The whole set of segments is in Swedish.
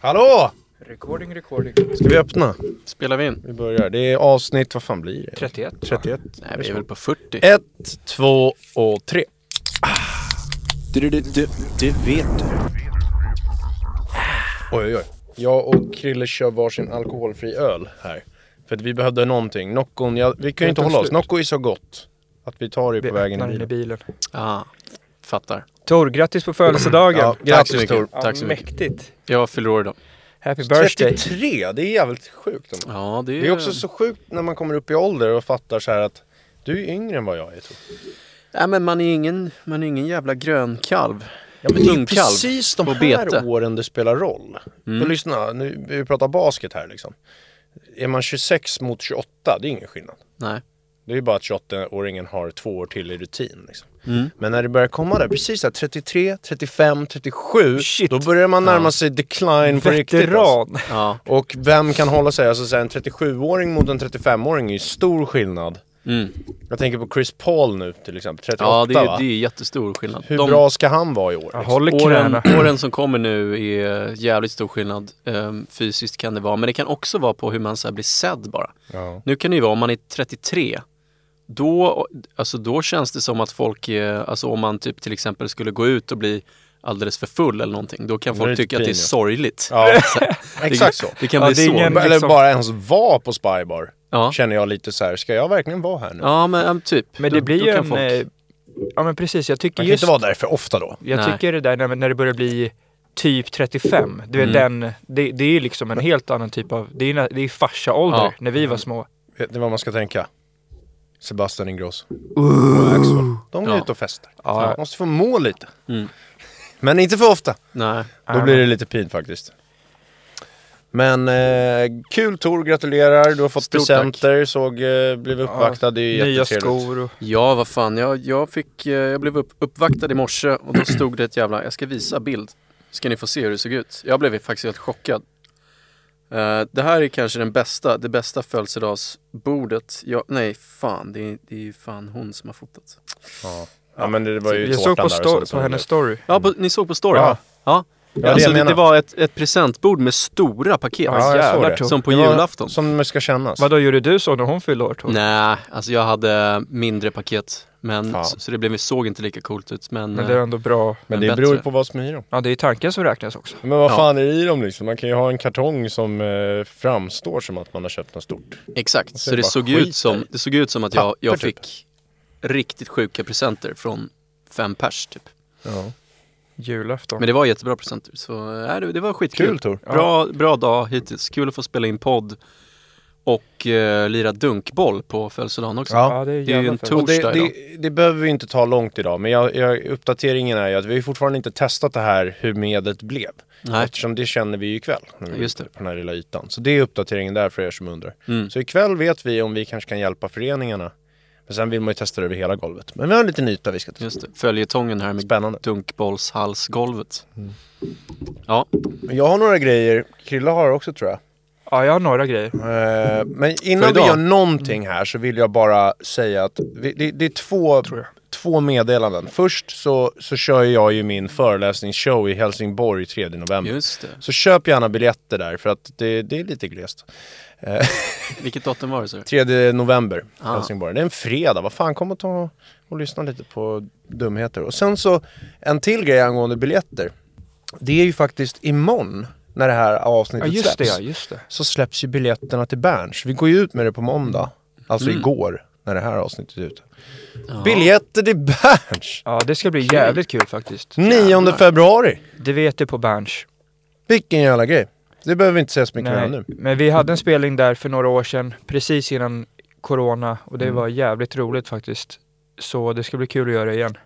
Hallå! Recording, recording. Ska vi öppna? Spelar vi in? Vi börjar. Det är avsnitt, vad fan blir det? 31. 31. Nej, vi är väl på 40. Ett, två och tre. Du, du, du, du vet du. Oj, oj, oj. Jag och Krille kör varsin alkoholfri öl här. För att vi behövde någonting. Noccon, ja, vi kan ju inte hålla oss. Nocco är så gott. Att vi tar det Vi på vägen i bilen. Ah, fattar. Tor, grattis på födelsedagen. Ja, Tack så grattis mycket. Tor. Ja, Tack så mycket. Mäktigt. Jag fyller år idag. Happy birthday. 33, det är jävligt sjukt. ändå. Ja, det är... Det är också så sjukt när man kommer upp i ålder och fattar så här att du är yngre än vad jag är. Tror. Nej, men man är ingen, man är ingen jävla grönkalv. Ja, men det är ju precis de här bete. åren det spelar roll. Mm. För lyssna, nu, vi pratar basket här liksom. Är man 26 mot 28, det är ingen skillnad. Nej. Det är ju bara att 28-åringen har två år till i rutin. Liksom. Mm. Men när det börjar komma där, precis där, 33, 35, 37, Shit. då börjar man närma Ja. sig decline på riktigt. Alltså. Veteran. Ja. Och vem kan hålla sig? Alltså en 37-åring mot en 35-åring är ju stor skillnad. Mm. Jag tänker på Chris Paul nu till exempel, 38 Ja, det är, va? det är jättestor skillnad. Hur De bra ska han vara i år? Liksom? håller åren, åren som kommer nu är jävligt stor skillnad. Ehm, fysiskt kan det vara, men det kan också vara på hur man så här blir sedd bara. Ja. Nu kan det ju vara om man är 33. Då, alltså då känns det som att folk, är, alltså om man typ till exempel skulle gå ut och bli alldeles för full eller någonting, då kan är det folk tycka att det är sorgligt. Ja, Det- exakt så. Det kan Ja, bli det är så. ingen- Eller liksom- bara ens vara på Spybar. Ja. Känner jag lite så här, ska jag verkligen vara här nu? ja, men typ. Men Då- det blir då ju kan en... folk- eh, Ja men precis, jag tycker Man kan just... inte vara där för ofta då. Jag Nej. tycker det där när, när det börjar bli typ 35. Du vet Mm. den, det, det är liksom en helt annan typ av... Det är, det är farsa-ålder Ja. när vi var små. Vet ni vad man ska tänka? Sebastian Ingrosso och Axel. De går Ja. ut och festar. Ja. Måste få må lite. Mm. Men inte för ofta. Nej. Då blir det lite pin faktiskt. Men eh, kul Tor, gratulerar. Du har fått Stort presenter, såg, eh, blev uppvaktad. det är Nya jättetrevligt. skor och... Ja, vad fan. Jag, jag, fick, eh, jag blev upp, uppvaktad i morse och då stod det ett jävla... Jag ska visa bild. Ska ni få se hur det såg ut. Jag blev faktiskt helt chockad. Eh, det här är kanske den bästa, det bästa födelsedagsbordet. Jag, nej, fan. Det är, det är ju fan hon som har fotat. Ja. ja men det var ju Jag såg på, där sto- på hennes story. Ja, på, ni såg på story? Ja. ja. Ja, det alltså, det, det var ett, ett presentbord med stora paket. Ja, jävlar. Som på julafton. Som det ska kännas. Vadå, gjorde du så när hon fyllde år? Nej, alltså jag hade mindre paket. Men, så, så det blev, såg inte lika coolt ut. Men, Men det är eh, ändå bra. Men men det beror ju på vad som är i dem. Ja, det är tanken som räknas också. Men vad Ja. fan är det i dem liksom? Man kan ju ha en kartong som eh, framstår som att man har köpt något stort. Exakt, så så det såg, ut som, det såg ut som att jag, jag typ. fick riktigt sjuka presenter från fem pers typ. Ja. Julafton. Men det var jättebra presenter. Så äh, det, det var skitkul. Kul Tor. Bra, bra dag hittills. Kul att få spela in podd. Och eh, lira dunkboll på födelsedagen också. Ja. Ja, det är, Det är ju en. Och det, Torsdag idag. det, det behöver vi inte ta långt idag, men jag, jag, uppdateringen är ju att vi har fortfarande inte testat det här hur medlet blev. Nej. Eftersom det känner vi ju ikväll, när vi är Just det. på den här lilla ytan. Så det är uppdateringen där för er som undrar. Mm. Så ikväll vet vi om vi kanske kan hjälpa föreningarna. Men sen vill man ju testa det över hela golvet. Men vi har en liten yta vi ska testa. Just det, följetongen här med Spännande. dunkbollshalsgolvet. Ja, Men jag har några grejer, Krilla har också tror jag. Ja, jag har några grejer. Eh, men innan vi gör någonting här så vill jag bara säga att vi, det, det är två, två meddelanden. Först så, så kör jag ju min föreläsningsshow i Helsingborg 3 november. just det. Så köp gärna biljetter där för att det, det är lite glest. Eh, Vilket datum var det? Så? 3 november, Ah. Helsingborg. Det är en fredag, vad fan, kom och ta och lyssna lite på dumheter. Och sen så, en till grej angående biljetter. Det är ju faktiskt imorgon, när det här Ja, avsnittet det släpps. ja, just det. Så släpps ju biljetterna till Berns. Vi går ju ut med det på måndag. Alltså Mm. igår, när det här avsnittet är ute. Ja. Biljetter till Berns! Ja, det ska bli jävligt kul faktiskt. 9 Jävlar. februari! Det vet du på Berns. Vilken jävla grej. Det behöver vi inte säga så mycket mer om nu. men vi hade en spelning där för några år sedan, precis innan Corona, och det Mm. var jävligt roligt faktiskt. Så det ska bli kul att göra det igen.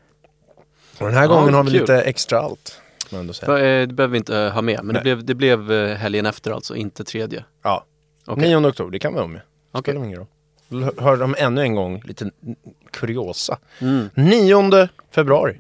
Och den här Ja, gången har vi kul. lite extra allt. Kan man ändå säga. Eh, Det behöver vi inte eh, ha med, men det Nej. blev, det blev eh, helgen efter alltså, inte tredje. Ja. Okej. 9 oktober, det kan vi ha med. Spelar ingen roll. L- Hör dem ännu en gång, lite kuriosa. Mm. 9 februari.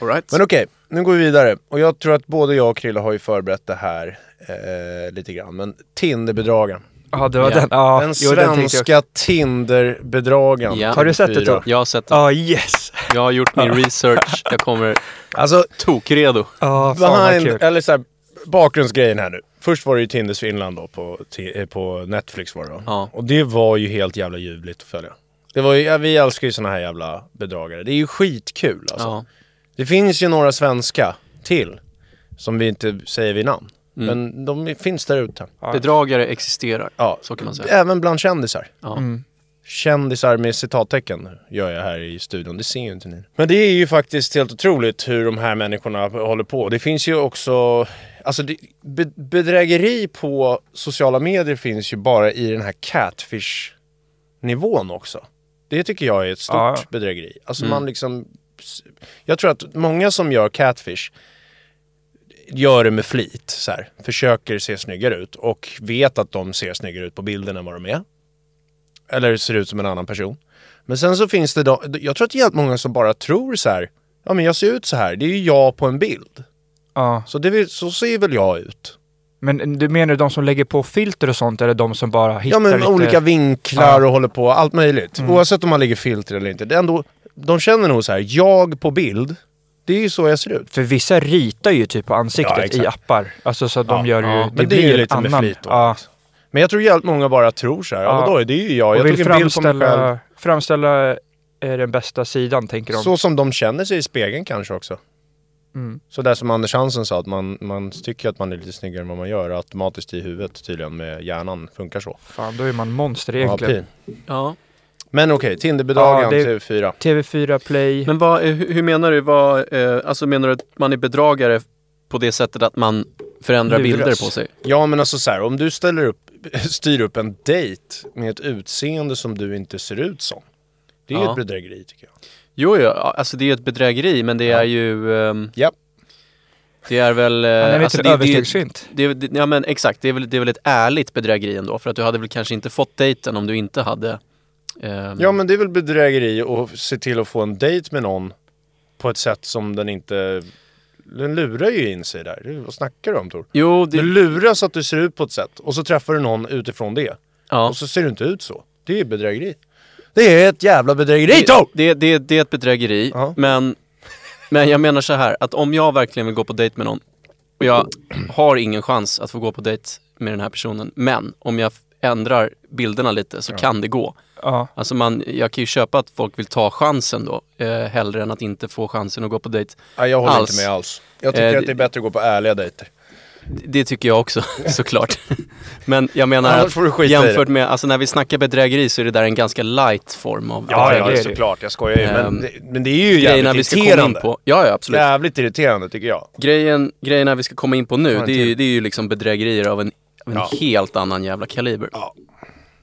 All right. Men okej, nu går vi vidare. Och jag tror att både jag och Krille har ju förberett det här eh, lite grann. Men Tinderbedragaren. Ja, det var den. Ja, Den jo, den tänkte jag. svenska Tinderbedragaren. Ja. Har du sett det då? Jag har sett det. Ja, yes! Jag har gjort min research, jag kommer Alltså, tokredo. Ja, fan vad behind, kul. eller så här, bakgrundsgrejen här nu. Först var det ju Tinders Finland då på, ti- eh, på Netflix var det då. Ja. Och det var ju helt jävla ljuvligt att följa. Det var ju, ja, vi älskar ju såna här jävla bedragare. Det är ju skitkul alltså. Ja. Det finns ju några svenska till. Som vi inte säger vid namn. Mm. Men de finns där ute. Bedragare existerar, Ja, så kan man säga. även bland kändisar. Ja. Mm. Kändisar med citattecken gör jag här i studion, det ser ju inte ni. Men det är ju faktiskt helt otroligt hur de här människorna håller på. Det finns ju också, alltså det, be, bedrägeri på sociala medier finns ju bara i den här catfish-nivån också. Det tycker jag är ett stort Ja. bedrägeri. Alltså Mm. man liksom, jag tror att många som gör catfish gör det med flit, så här. försöker se snyggare ut och vet att de ser snyggare ut på bilden än vad de är. Eller ser ut som en annan person. Men sen så finns det då, jag tror att det är helt många som bara tror så här. Ja men jag ser ut så här, det är ju jag på en bild. Ja. Så, det, så ser väl jag ut. Men du menar de som lägger på filter och sånt eller de som bara hittar Ja men lite... olika vinklar Ja. och håller på, allt möjligt. Mm. Oavsett om man lägger filter eller inte. Det är ändå, de känner nog så här, jag på bild, det är ju så jag ser ut. För vissa ritar ju typ på Ja, ansiktet exakt. i appar. Alltså så att de Ja, gör ju... ja. Men det, är ju blir en lite med annan- flit då. Ja. Men jag tror jävligt många bara tror så här, ja, Ja. vadå, det är ju jag, Och jag vill tog en bild på mig själv. framställa, är den bästa sidan tänker de. Så som de känner sig i spegeln kanske också. Mm. Så där som Anders Hansen sa, att man, man tycker att man är lite snyggare än vad man gör automatiskt i huvudet tydligen med hjärnan funkar så. Fan, då är man monster Ja, egentligen. Ja. Men okej, Tinderbedragaren Ja, det- TV4. TV4 Play. Men vad, eh, hur menar du, vad, eh, alltså menar du att man är bedragare på det sättet att man förändrar Luras. bilder på sig? Ja men alltså så här, om du ställer upp, styr upp en dejt med ett utseende som du inte ser ut som. Det är ju Ja. ett bedrägeri tycker jag. Jo, jo, alltså det är ett bedrägeri men det Ja. är ju... ehm, Ja. Det är väl... eh, Han är alltså det, det, överstegsfint. det, det, ja men exakt, det är, väl, det är väl ett ärligt bedrägeri ändå för att du hade väl kanske inte fått dejten om du inte hade... ehm, Ja men det är väl bedrägeri att se till att få en dejt med någon på ett sätt som den inte... Den lurar ju in sig där. Det- Vad snackar du om Tor? Jo, Du det, luras att du ser ut på ett sätt och så träffar du någon utifrån det. ja. Och så ser du inte ut så. Det är bedrägeri. Det är ett jävla bedrägeri Tor! det, det, det är ett bedrägeri, Ja. men, men jag menar så här att om jag verkligen vill gå på dejt med någon och jag har ingen chans att få gå på dejt med den här personen, men om jag ändrar bilderna lite så kan det gå. Ja. Alltså man, jag kan ju köpa att folk vill ta chansen då, eh, hellre än att inte få chansen att gå på dejt. Nej, jag håller Alls. inte med alls. Jag tycker Eh, att det är bättre att gå på ärliga dejter. Det tycker jag också, såklart. Men jag menar att jämfört med, alltså när vi snackar bedrägeri så är det där en ganska light form av Ja, ja, ja, såklart. Jag skojar ju. Men, Ehm, det, men det är ju jävligt vi ska komma in irriterande. på. Ja, ja absolut. Jävligt irriterande tycker jag. Grejen, grejerna vi ska komma in på nu, det är, ju, det är ju liksom bedrägerier av en, av en Ja. helt annan jävla kaliber.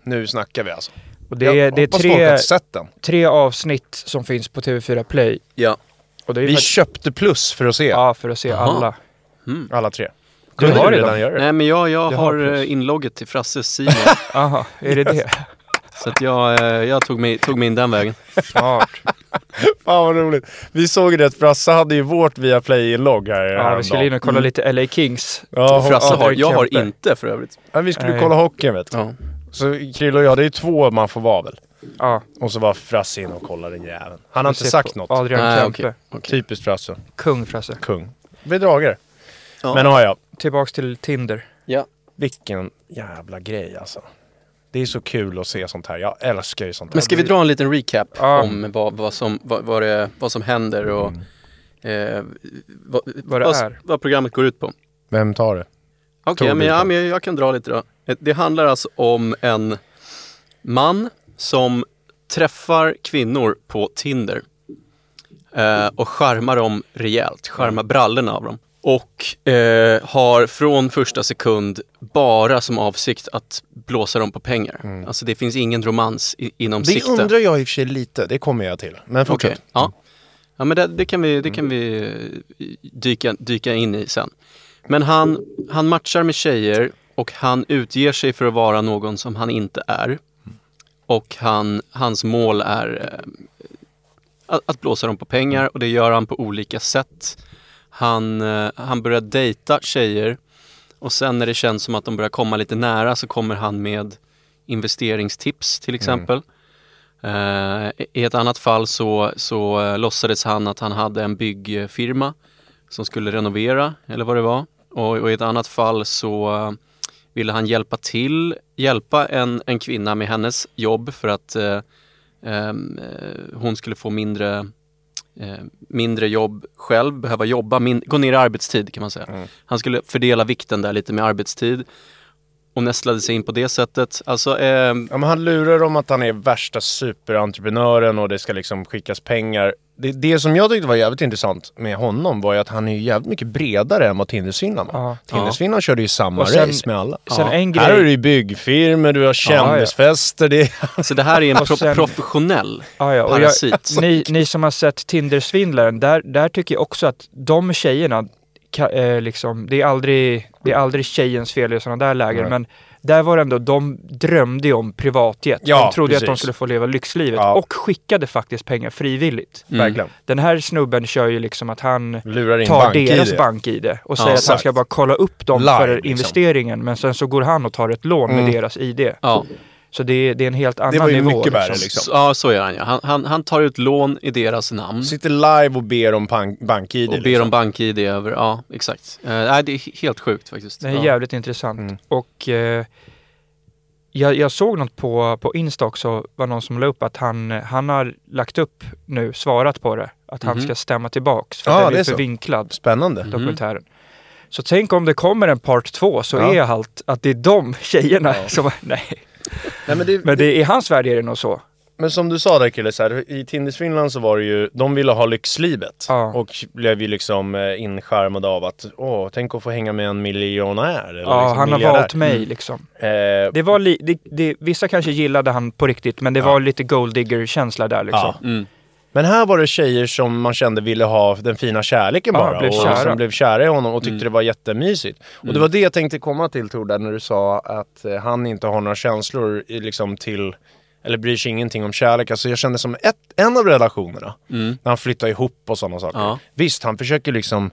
Nu snackar vi alltså. Och det är, jag det är tre, har sett den. tre avsnitt som finns på TV4 Play. Ja. Och det är ju Vi faktiskt- köpte plus för att se Ja, för att se Jaha. alla. Mm. alla tre. Du har redan? redan göra det? Nej men jag, jag har har eh, inlogget till Frasses Simon. Jaha, är det det? så att jag, eh, jag tog, mig, tog mig in den vägen. Smart. Fan vad roligt. Vi såg ju det att Frasse hade ju vårt via Play-logg här Ja, vi skulle in och kolla lite LA Kings. Ja, Frasse ja, har, jag har inte för övrigt. ja, vi skulle Nej. kolla hockeyn vet du. Ja. Så Krille och jag, det är två man får vara väl. Ja, Och så var Frasse inne och kollade den jäveln. Han har inte sagt något. Adrian Nej, Kempe. okej. okej. Typiskt Frasse. Kung Frasse. Kung. Bedragare. Ja. Men ja, ja. Tillbaks till Tinder. Ja. Vilken jävla grej alltså. Det är så kul att se sånt här. Jag älskar ju sånt här. Men ska vi dra en liten recap Ja. om vad, vad, som, vad, vad, det, vad som händer och eh, vad, Vad det vad, är. vad programmet går ut på? Vem tar det? Okej, Tog men, du ja, men jag, jag kan dra lite då. Det handlar alltså om en man som träffar kvinnor på Tinder eh, och charmar dem rejält, charmar brallorna av dem. Och eh, har från första sekund bara som avsikt att blåsa dem på pengar. Alltså det finns ingen romans i, inom Det sikte. undrar jag i och för sig lite. Det kommer jag till. Men fortsätt. ja. Ja men det, det kan vi, det kan vi eh, dyka, dyka in i sen. Men han, han matchar med tjejer och han utger sig för att vara någon som han inte är. Och han, hans mål är eh, att, att blåsa dem på pengar och det gör han på olika sätt. Han, eh, han börjar dejta tjejer och sen när det känns som att de börjar komma lite nära så kommer han med investeringstips till exempel. Eh, I ett annat fall så, så låtsades han att han hade en byggfirma som skulle renovera eller vad det var. Och, och i ett annat fall så ville han hjälpa till, hjälpa en, en kvinna med hennes jobb för att eh, ehm, eh, hon skulle få mindre, eh, mindre jobb själv, behöva jobba, min, gå ner i arbetstid kan man säga. Han skulle fördela vikten där lite med arbetstid och nästlade sig in på det sättet. Alltså, ehm, Ja, han lurar om att han är värsta superentreprenören och det ska liksom skickas pengar. Det, det som jag tyckte var jävligt intressant med honom var ju att han är ju jävligt mycket bredare än vad Tindersvinnaren var. Ja. Tindersvinnaren körde ju samma sen- race med alla. Sen en grej... Här har du ju byggfirmor, du har kändisfester, det är... så det här är en pro- sen- professionell Ja, ja. Och jag, parasit. ni, ni som har sett Tindersvindlaren, där, där tycker jag också att de tjejerna, ka, eh, liksom, det, är aldrig, det är aldrig tjejens fel i sådana där lägen, men där var det ändå, de drömde ju om privatjet. Ja, de trodde att de precis. skulle få leva lyxlivet Ja. och skickade faktiskt pengar frivilligt. Mm. Den här snubben kör ju liksom att han Lurar in tar bank-id. deras bank-id och säger att han ska bara kolla upp dem Live, för liksom. investeringen men sen så går han och tar ett lån Mm. med deras ID. Så det, är- det är en helt annan Det var ju nivå. mycket värre liksom. så, ja, så gör han ja. Han, han, han tar ut lån i deras namn Sitter live och ber om bank- bank-id. och ber liksom. om bank-id över, ja exakt. Eh, nej, det är helt sjukt faktiskt. Det är ja. jävligt intressant. Mm. Och eh, jag, jag såg något på, på Insta också, var någon som la upp att han, han har lagt upp nu, svarat på det, att han Mhm. ska stämma tillbaks för Ja, att blir är för så. vinklad, Spännande. dokumentären. Så tänk om det kommer en part två så Ja. är allt att det är de tjejerna Ja. som, nej. Nej, men, det, Men det, i hans värld är det nog så. men som du sa där Kille, så här, i Tindersvindlaren så var det ju, de ville ha lyxlivet. Ja. Och blev ju liksom eh, inskärmade av att, åh, tänk att få hänga med en miljonär. Eller Ja, liksom han har valt mig liksom. Eh, Det var li, det, det, vissa kanske gillade han på riktigt, men det Ja. var lite golddigger-känsla där liksom. Ja. Mm. Men här var det tjejer som man kände ville ha den fina kärleken bara. blev och som blev kära i honom och tyckte Mm. det var jättemysigt. Och det var det jag tänkte komma till Tor, där när du sa att eh, han inte har några känslor i, liksom till, eller bryr sig ingenting om kärlek. Alltså jag kände som ett, en av relationerna, Mm. när han flyttar ihop och sådana saker. Ja. Visst, han försöker liksom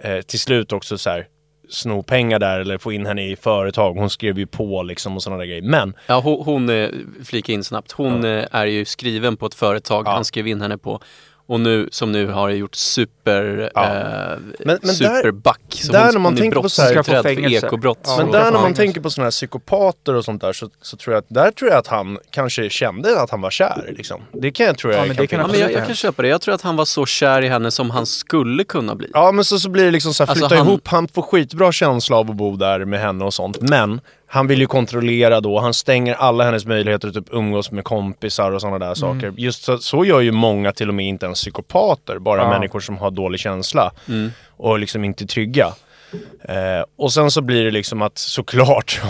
eh, till slut också så här sno pengar där eller få in henne i företag. Hon skrev ju på liksom och sådana där grejer. Men Ja, hon, hon eh, flika in snabbt. Hon eh, är ju skriven på ett företag Ja. han skrev in henne på. Och nu, som nu har gjort super, Ja. eh, Men- men superback. Så där hon, när man hon är tänker på så här- för ekobrott. Ja, Men där när man tänker på sådana här psykopater och sånt där så, så tror jag att där tror jag att han kanske kände att han var kär liksom. Det kan jag tror jag Ja, men det kan Ja, finnas. men jag, jag kan köpa det. Jag tror att han var så kär i henne som han skulle kunna bli. Ja men så, så blir det liksom så här, Alltså, flytta han- ihop, han får skitbra känsla av att bo där med henne och sånt. Men han vill ju kontrollera då, han stänger alla hennes möjligheter att typ umgås med kompisar och sådana där saker. Just så, så gör ju många till och med inte ens psykopater, bara Ja. människor som har dålig känsla Mm. och liksom inte är trygga. Eh, och sen så blir det liksom att såklart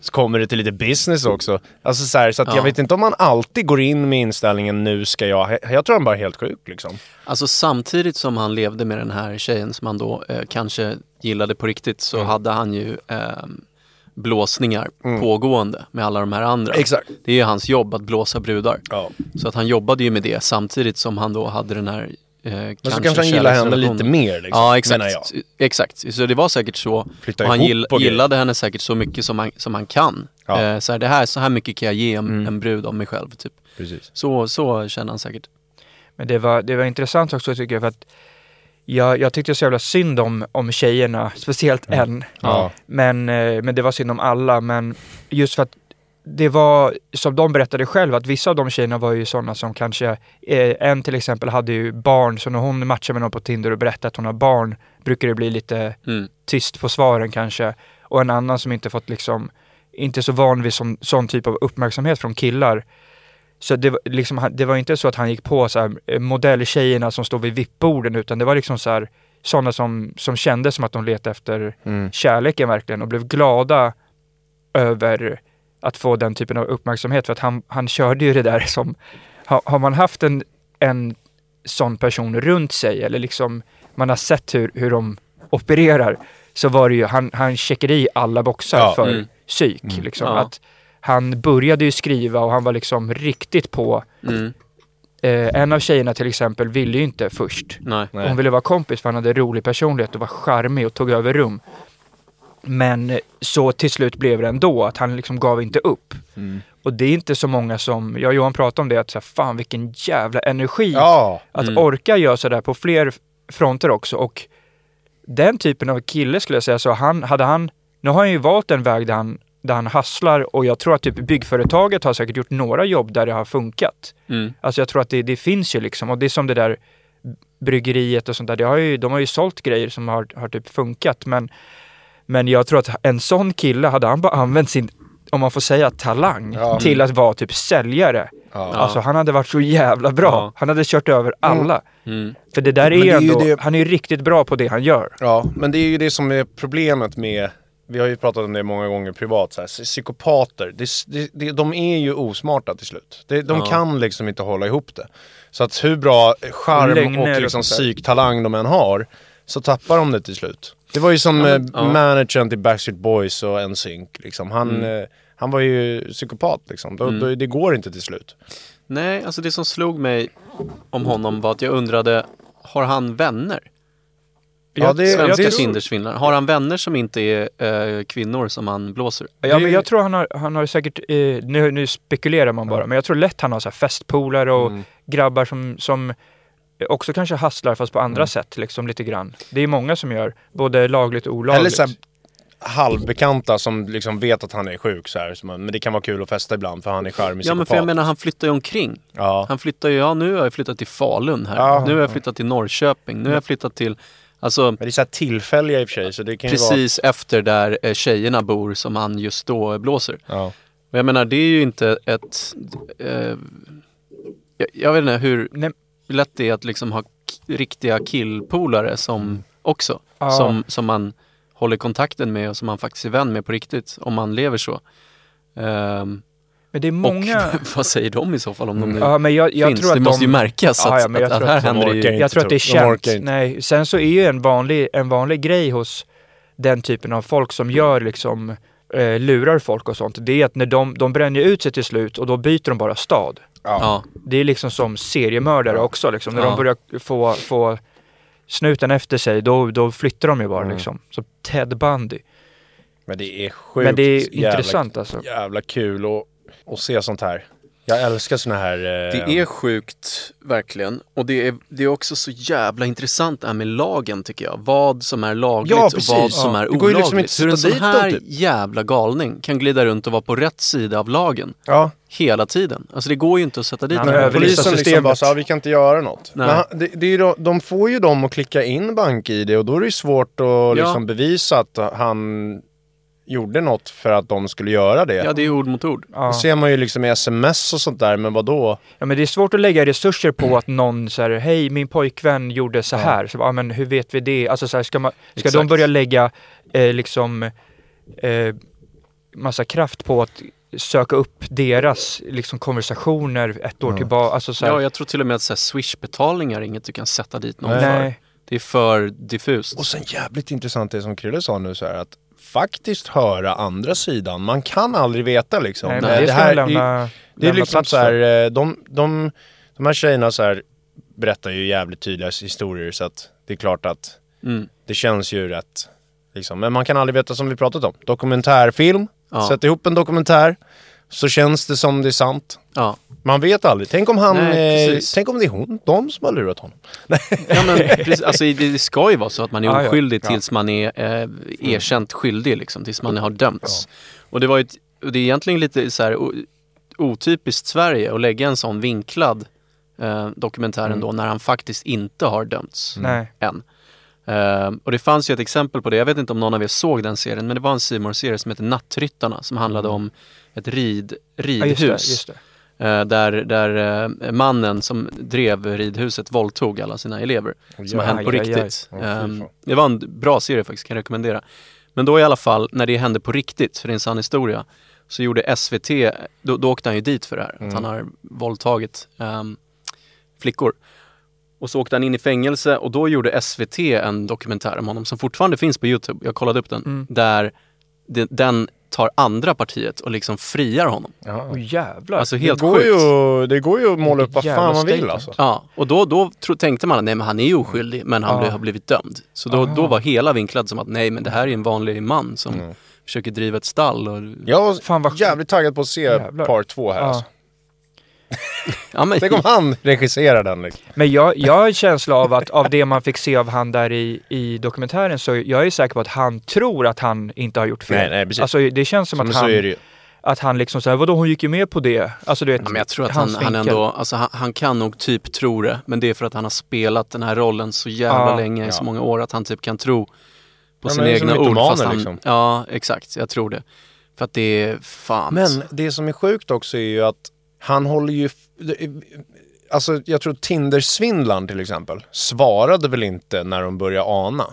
så kommer det till lite business också. Alltså så, här, så att Ja. jag vet inte om man alltid går in med inställningen nu ska jag, jag tror han bara är helt sjuk liksom. Alltså samtidigt som han levde med den här tjejen som han då eh, kanske gillade på riktigt så Mm. hade han ju eh, blåsningar Mm. pågående med alla de här andra. Exakt. Det är ju hans jobb att blåsa brudar. Ja. Så att han jobbade ju med det samtidigt som han då hade den här eh, Men så kanske han gillar henne lite mer liksom, Ja menar exakt, jag. exakt. Så det var säkert så. Flytta och han gill, och gillade henne säkert så mycket som han, som han kan. Ja. Eh, så, här, det här, så här mycket kan jag ge en, Mm. en brud av mig själv. Typ. Precis. Så, så känner han säkert. Men det var, det var intressant också tycker jag för att jag, jag tyckte så jävla synd om, om tjejerna, speciellt en. Ja. Men, eh, men det var synd om alla. Men just för att det var, som de berättade själv, att vissa av de tjejerna var ju sådana som kanske, eh, en till exempel hade ju barn, så när hon matchar med någon på Tinder och berättar att hon har barn, brukar det bli lite Mm. tyst på svaren kanske. Och en annan som inte fått liksom, inte så van vid sån, sån typ av uppmärksamhet från killar. Så det, var liksom, det var inte så att han gick på så här, eh, modelltjejerna som står vid vippborden utan det var liksom så här, sådana som, som kände som att de letade efter Mm. kärleken verkligen och blev glada över att få den typen av uppmärksamhet. För att han, han körde ju det där som, har, har man haft en, en sån person runt sig eller liksom man har sett hur, hur de opererar så var det ju, han, han checkade i alla boxar Ja. för Mm. psyk. Mm. Liksom. Ja. Att han började ju skriva och han var liksom riktigt på. Mm. Eh, en av tjejerna till exempel ville ju inte först. Nej. Nej. Hon ville vara kompis för han hade rolig personlighet och var charmig och tog över rum. Men så till slut blev det ändå att han liksom gav inte upp. Mm. Och det är inte så många som, jag och Johan pratade om det, att så här, fan vilken jävla energi. Ja, Att Mm. orka göra sådär på fler fronter också. Och den typen av kille skulle jag säga, så han, hade han, nu har han ju valt en väg där han, där han hasslar och jag tror att typ byggföretaget har säkert gjort några jobb där det har funkat. Mm. Alltså jag tror att det, det finns ju liksom och det är som det där bryggeriet och sånt där. Det har ju, de har ju sålt grejer som har, har typ funkat men, men jag tror att en sån kille hade han bara använt sin, om man får säga talang, Ja. till att vara typ säljare. ja. Alltså han hade varit så jävla bra. Ja. Han hade kört över alla. Mm. För det där är Men det är ju ändå, det- han är ju riktigt bra på det han gör. Ja, men det är ju det som är problemet med vi har ju pratat om det många gånger privat, så här, psykopater, det, det, de är ju osmarta till slut. Det, de Ja. kan liksom inte hålla ihop det. Så att hur bra charm och och liksom psyktalang de än har, så tappar de det till slut. Det var ju som Ja, men- eh, ja. managern till Backstreet Boys och NSYNC. Liksom. Han, Mm. eh, han var ju psykopat liksom. Då, Mm. då, det går inte till slut. Nej, alltså det som slog mig om honom var att jag undrade, har han vänner? Ja, det, Svenska jag, Tindersvindlare. Har han vänner som inte är eh, kvinnor som han blåser? Ja, men jag tror han har, han har säkert, eh, nu, nu spekulerar man bara, men jag tror lätt han har så här festpolare och Mm. grabbar som, som också kanske hasslar fast på andra Mm. sätt liksom lite grann. Det är många som gör, både lagligt och olagligt. Eller så här, halvbekanta som liksom vet att han är sjuk så här, så man, men det kan vara kul att festa ibland för han är charmig Ja men för jag menar han flyttar ju omkring. Ja. Han flyttar ju, ja nu har jag flyttat till Falun här. Ja. Nu har jag flyttat till Norrköping. Nu har jag flyttat till, alltså Men det är så här tillfälliga i och för sig så det kan precis efter där eh, tjejerna bor som han just då blåser. vara... Ja. Och jag menar det är ju inte ett, eh, jag, jag vet inte hur Nej, lätt det är att liksom ha riktiga killpolare som också. Ja. Som, som man håller kontakten med och som man faktiskt är vän med på riktigt. Om man lever så. Ehm, men det är många... Och vad säger de i så fall om de nu Ja, men jag, jag finns? tror att det måste de, ju märkas Ja, att, ja, men jag att, tror att här att de händer det ju. inte. Jag tror att det är De känt. inte. Nej, sen så är ju en vanlig, en vanlig grej hos den typen av folk som gör liksom eh, lurar folk och sånt. Det är att när de, de bränner ut sig till slut och då byter de bara stad. Ja, Det är liksom som seriemördare också liksom. När Ja. de börjar få, få snuten efter sig, då, då flyttar de ju bara Mm. liksom. Så Ted Bundy. Men det är sjukt Men det är jävla, intressant alltså. jävla kul att, att se sånt här. Jag älskar såna här... eh, det är sjukt verkligen. Och det är, det är också så jävla intressant det här med lagen tycker jag. Vad som är lagligt Ja, och vad som Ja. är ju olagligt. liksom Hur en sån här typ. jävla galning kan glida runt och vara på rätt sida av lagen Ja, hela tiden. Alltså det går ju inte att sätta dit någon. polisen liksom bara så, "Ja, vi kan inte göra något. Nej. Men det, det är då, de får ju dem att klicka in bank-id och då är det ju svårt att liksom bevisa att han gjorde något för att de skulle göra det. Ja, det är ord mot ord. Ja. Det ser man ju liksom i sms och sånt där, men vad då? ja men det är svårt att lägga resurser på att någon säger hej min pojkvän gjorde så här. Så, ja, men hur vet vi det? Alltså så här, ska, man, ska de börja lägga eh, liksom eh, massa kraft på att söka upp deras liksom, konversationer ett år Ja. tillbaka? Alltså, så här, Ja, jag tror till och med att så här, Swish-betalningar är inget du kan sätta dit någon för. nej. Det är för diffust. Och sen jävligt intressant det som Krille sa nu så här att faktiskt höra andra sidan. Man kan aldrig veta liksom. Nej, Men men det ska här, lämna, det är liksom så här, eh, de, de, de här tjejerna så här berättar ju jävligt tydliga historier så att det är klart att Mm. det känns ju rätt. Liksom. Men man kan aldrig veta som vi pratat om. Dokumentärfilm, Ja. sätt ihop en dokumentär så känns det som det är sant. Ja. Man vet aldrig. Tänk om han, Nej, eh, tänk om det är hon, de som har lurat honom. Ja men precis, alltså det ska ju vara så att man är Ja, ja. oskyldig Ja. tills man är eh, erkänt skyldig liksom, tills man har dömts. Och det var ett, det är egentligen lite så här otypiskt Sverige att lägga en sån vinklad eh, dokumentär ändå när han faktiskt inte har dömts Nej. än. Eh, och det fanns ju ett exempel på det, jag vet inte om någon av er såg den serien, men det var en C serie som heter Nattryttarna som handlade om ett rid, Ja, ridhus. just det, just det. Eh, där där eh, mannen som drev ridhuset våldtog alla sina elever. Som har Ja, hänt på riktigt. Ja, fy Ehm, det var en bra serie faktiskt, kan jag rekommendera. Men då i alla fall, när det hände på riktigt, för det är en sann historia, så gjorde SVT, då, då åkte han ju dit för det här, Mm. att han har våldtagit ehm, flickor. Och så åkte han in i fängelse och då gjorde SVT en dokumentär om honom som fortfarande finns på Youtube. Jag kollade upp den. Mm. Där det, den tar andra partiet och liksom friar honom. Ja. Åh jävlar. Alltså Det, helt går sjukt. ju, det går ju att måla upp vad fan man vill alltså. Ja, och då, då tro, tänkte man att nej men han är ju oskyldig men han Ja. blev, har blivit dömd. Så då, då Aha. var hela vinklad som att nej men det här är en vanlig man som Mm. försöker driva ett stall. Och, Jag var Fan vad jävligt taggad på att se Jävlar. part två här Ja. alltså. Ja, men, Tänk om han regisserar den. Liksom. Men jag, jag har en känsla av att av det man fick se av han där i, i dokumentären så jag är säker på att han tror att han inte har gjort fel. Nej, nej, precis. Alltså det känns som Men att så han, är det ju. att han liksom såhär, vadå hon gick ju med på det. Alltså du vet, Ja, men jag tror att han, han ändå, alltså han, han kan nog typ tro det. Men det är för att han har spelat den här rollen så jävla Ja. länge, i så Ja. många år, att han typ kan tro på Ja, sina som egna ord. Fast han, liksom. Ja, exakt. Jag tror det. För att det är fan. Men det som är sjukt också är ju att han håller ju... Alltså jag tror Tinder-svindlaren till exempel svarade väl inte när de började ana.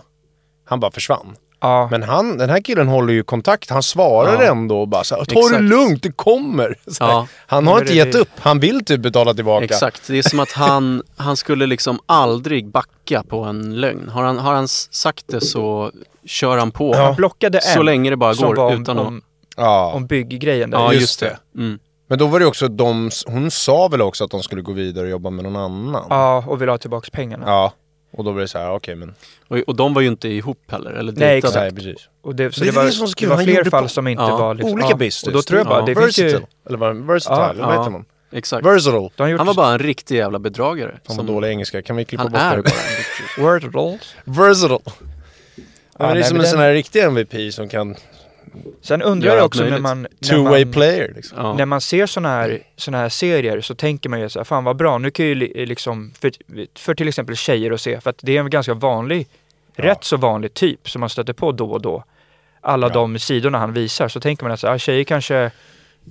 Han bara försvann. Ja, Men han, den här killen håller ju kontakt. Han svarar Ja. ändå och bara så här, ta det lugnt, det kommer. Så här. Ja. Han har inte det- gett upp. Han vill typ betala tillbaka. Exakt, det är som att han, han skulle liksom aldrig backa på en lögn. Har han, har han sagt det så kör han på. han blockade en Så länge det bara går om, utan att... om, Ja. om bygggrejen där. Ja, just just det. Mm. Men då var det också de, hon sa väl också att de skulle gå vidare och jobba med någon annan. Ja, och vill ha tillbaka pengarna. Ja. Och då blev det så här, okej men... Och, och de var ju inte ihop heller, eller Nej, dejtade. Nej, precis. Och det, så Det det, var, det som det var han fler fall på- som inte Ja, var liksom, Olika ja, business. Och då tror jag bara, Ja. det finns Versatile. ju... Eller vad, versatile, Ja, eller vad heter man? Exakt. Versatile. Han var bara en riktig jävla bedragare. Fan som- vad dålig engelska, kan vi klippa han bort är det? bara en riktig... Wordles. Versatile. Ja, men det är som en sån här riktig MVP som kan Sen undrar jag också när man... När two-way man, player liksom. Ja. När man ser såna här, såna här serier så tänker man ju så här, fan vad bra, nu kan ju li- liksom, för, för till exempel tjejer att se, för att det är en ganska vanlig, rätt så vanlig typ som man stöter på då och då. Alla Ja. de sidorna han visar, så tänker man att så här, ah, tjejer kanske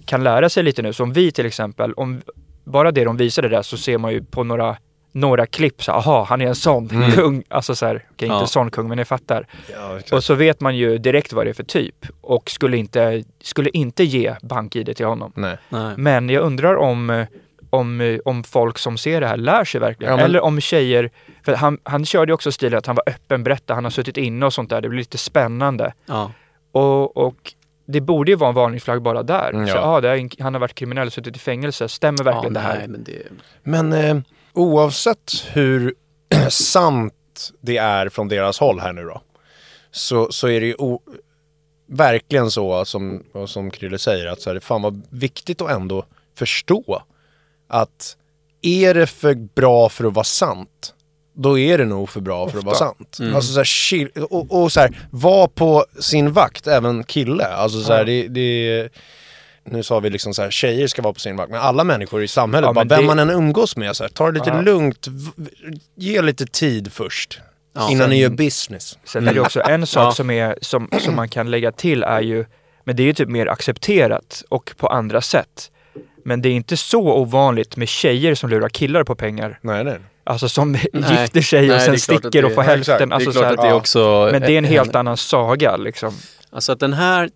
kan lära sig lite nu. Som vi till exempel, om bara det de visade där så ser man ju på några några klipp så aha, han är en sån Mm. kung. Alltså så här, okej Ja. inte sån kung, men ni fattar. Ja. Och så vet man ju direkt vad det är för typ och skulle inte, skulle inte ge bank-id till honom. Nej. Nej. Men jag undrar om, om, om folk som ser det här lär sig verkligen. Ja, men- Eller om tjejer, för han, han körde ju också stilen att han var öppen, berätta, han har suttit inne och sånt där. Det blir lite spännande. Ja. Och, och det borde ju vara en varningsflagg bara där. Mm, Så, ja. ah, det är en, han har varit kriminell och suttit i fängelse. Stämmer verkligen ja, det här? Nej, men det... Men eh, oavsett hur sant det är från deras håll här nu då. Så, så är det ju verkligen så som, som Krille säger att så här, det fan var viktigt att ändå förstå att är det för bra för att vara sant då är det nog för bra för att vara sant. Alltså så här, chill, och, och så här, var på sin vakt, även kille. Alltså så här, Ja. det, det nu sa vi liksom så här, tjejer ska vara på sin vakt, men alla människor i samhället, Ja, bara vem det- man än umgås med, så här, ta det lite Ja. lugnt, ge lite tid först. Ja. innan ni gör Sen- business. Sen är det också en sak Ja. som, är, som, som man kan lägga till är ju, men det är ju typ mer accepterat och på andra sätt. Men det är inte så ovanligt med tjejer som lurar killar på pengar. Nej, nej. Alltså som Nej. gifter sig Nej, och sen sticker det- och får hälften. exakt. Alltså, det så här, det också... men det är en helt en- annan saga liksom. Alltså att den här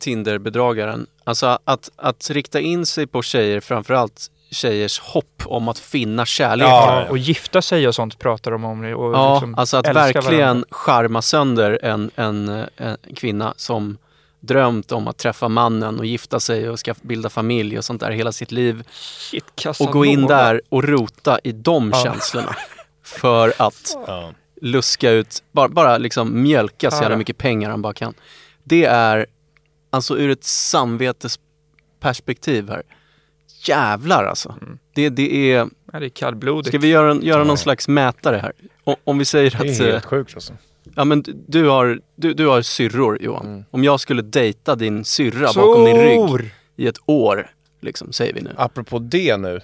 Tinder-bedragaren, alltså att, att rikta in sig på tjejer, framförallt tjejers hopp om att finna kärlek. Ja, Och gifta sig och sånt pratar de om. Och Ja, liksom alltså att verkligen varandra. charma sönder en, en, en kvinna som drömt om att träffa mannen och gifta sig och ska bilda familj och sånt där hela sitt liv. Shit, Och gå in där och rota i de Ja. känslorna. För att Ja. luska ut, bara, bara liksom mjölka så jävla mycket pengar han bara kan. Det är, alltså ur ett samvetesperspektiv här, jävlar alltså. Mm. Det, det är, Ja, det är kallblodigt. ska vi göra, göra någon slags mätare här? O, om vi säger Det att, är eh, helt sjukt alltså. ja men du- har, du, du har syrror Johan. Mm. Om jag skulle dejta din syrra bakom din rygg Sor! i ett år, liksom, säger vi nu. Apropå det nu.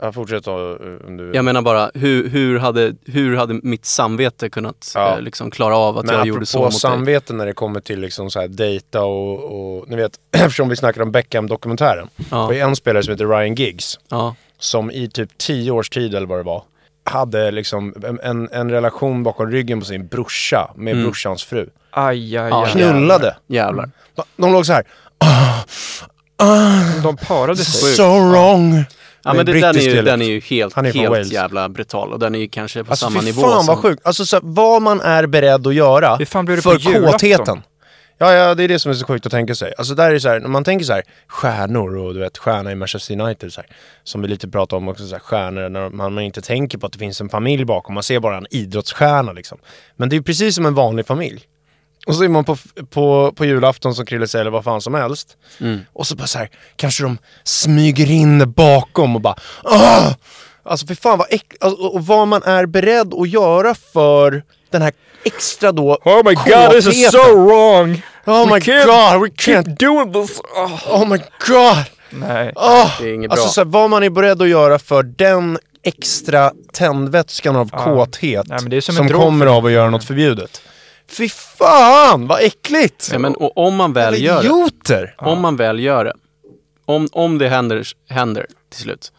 Ja, fortsätt då, om du... Jag menar bara, hur, hur, hade, hur hade mitt samvete kunnat Ja. eh, liksom klara av att Men jag gjorde så mot dig? samvete när det kommer till liksom så här dejta och, och ni vet, eftersom vi snackar om Beckham-dokumentären. Det var Ja, en spelare som heter Ryan Giggs ja, som i typ tio års tid eller vad det var hade liksom en, en, relation bakom ryggen på sin brorsa med Mm. brorsans fru. Aj, aj, Ja, aj. Knullade. jävlar. De låg så här. Ah, ah, De parade sig. so wrong. Ja men det, den, är ju, den är ju helt, är helt jävla brutal och den är ju kanske på Alltså samma nivå fan vad sjukt. Alltså så här, vad man är beredd att göra Hur fan blir det för kåtheten. Ja, ja, det är det som är så sjukt att tänka sig. Alltså där är det så här, när man tänker så här, stjärnor och du vet, stjärna i Manchester United så här, som vi lite pratade om också, så här, stjärnor när man, man inte tänker på att det finns en familj bakom, man ser bara en idrottsstjärna liksom. Men det är precis som en vanlig familj. Och så är man på, på, på julafton som Krille säger, eller vad fan som helst. Mm. Och så bara så här, kanske de smyger in bakom och bara Åh! Alltså för fan vad äck... alltså, och, vad man är beredd att göra för den här extra då Oh my god, this is so wrong! Oh We my can't god, we can't... doing this! Oh. Oh my god! Nej. Oh! Det är inget Alltså bra. så här, vad man är beredd att göra för den extra tändvätskan av Ja. kåthet Nej, men det är som kommer av att göra något förbjudet. Fy fan vad äckligt! Ja, men, och om man väl gör det, Idioter! om man väl gör det, om, om det händer, händer till slut,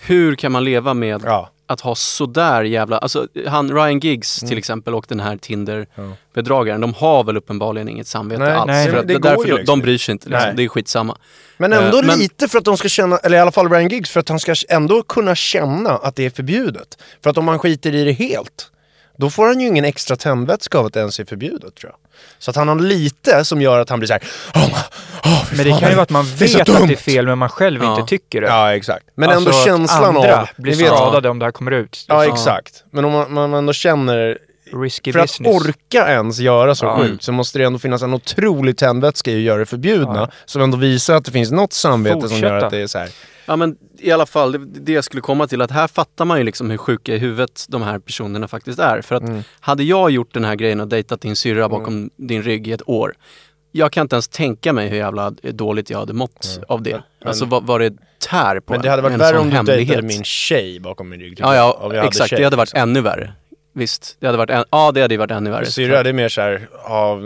hur kan man leva med Ja. att ha sådär jävla, alltså han Ryan Giggs Mm. till exempel och den här Tinder-bedragaren, de har väl uppenbarligen inget samvete Nej, alls. nej, för men att, det går därför ju de, liksom de bryr sig inte, liksom. Nej. det är skitsamma. Men ändå Eh, men- lite för att de ska känna, eller i alla fall Ryan Giggs, för att han ska ändå kunna känna att det är förbjudet. För att om man skiter i det helt, då får han ju ingen extra tändvätska av att det ens är förbjudet tror jag. Så att han har lite som gör att han blir såhär, åh, åh, fy Men det fan, kan ju vara att man det så vet att det är dumt." fel men man själv Ja. inte tycker det. Ja exakt. Men Alltså ändå att känslan andra av... blir ni vet- skadade om det här kommer ut. Ja exakt. Men om man, man ändå känner, Risky för att business. orka ens göra så Ja. sjukt så måste det ändå finnas en otrolig tändvätska i att göra det förbjudna. Ja. Som ändå visar att det finns något samvete som gör Fortsätta. att det är så här. Ja men i alla fall, det, det jag skulle komma till att här fattar man ju liksom hur sjuka i huvudet de här personerna faktiskt är. För att Mm. hade jag gjort den här grejen och dejtat din syrra bakom din rygg i ett år. Jag kan inte ens tänka mig hur jävla dåligt jag hade mått av det. Alltså vad, vad det tär på Men det hade varit värre om du hemlighet. dejtade min tjej bakom min rygg. tycker Ja, ja exakt. tjej, det hade varit liksom. ännu värre. Visst, det hade varit, en, ja det hade varit ännu värre. Syrra, det är mer såhär, ja,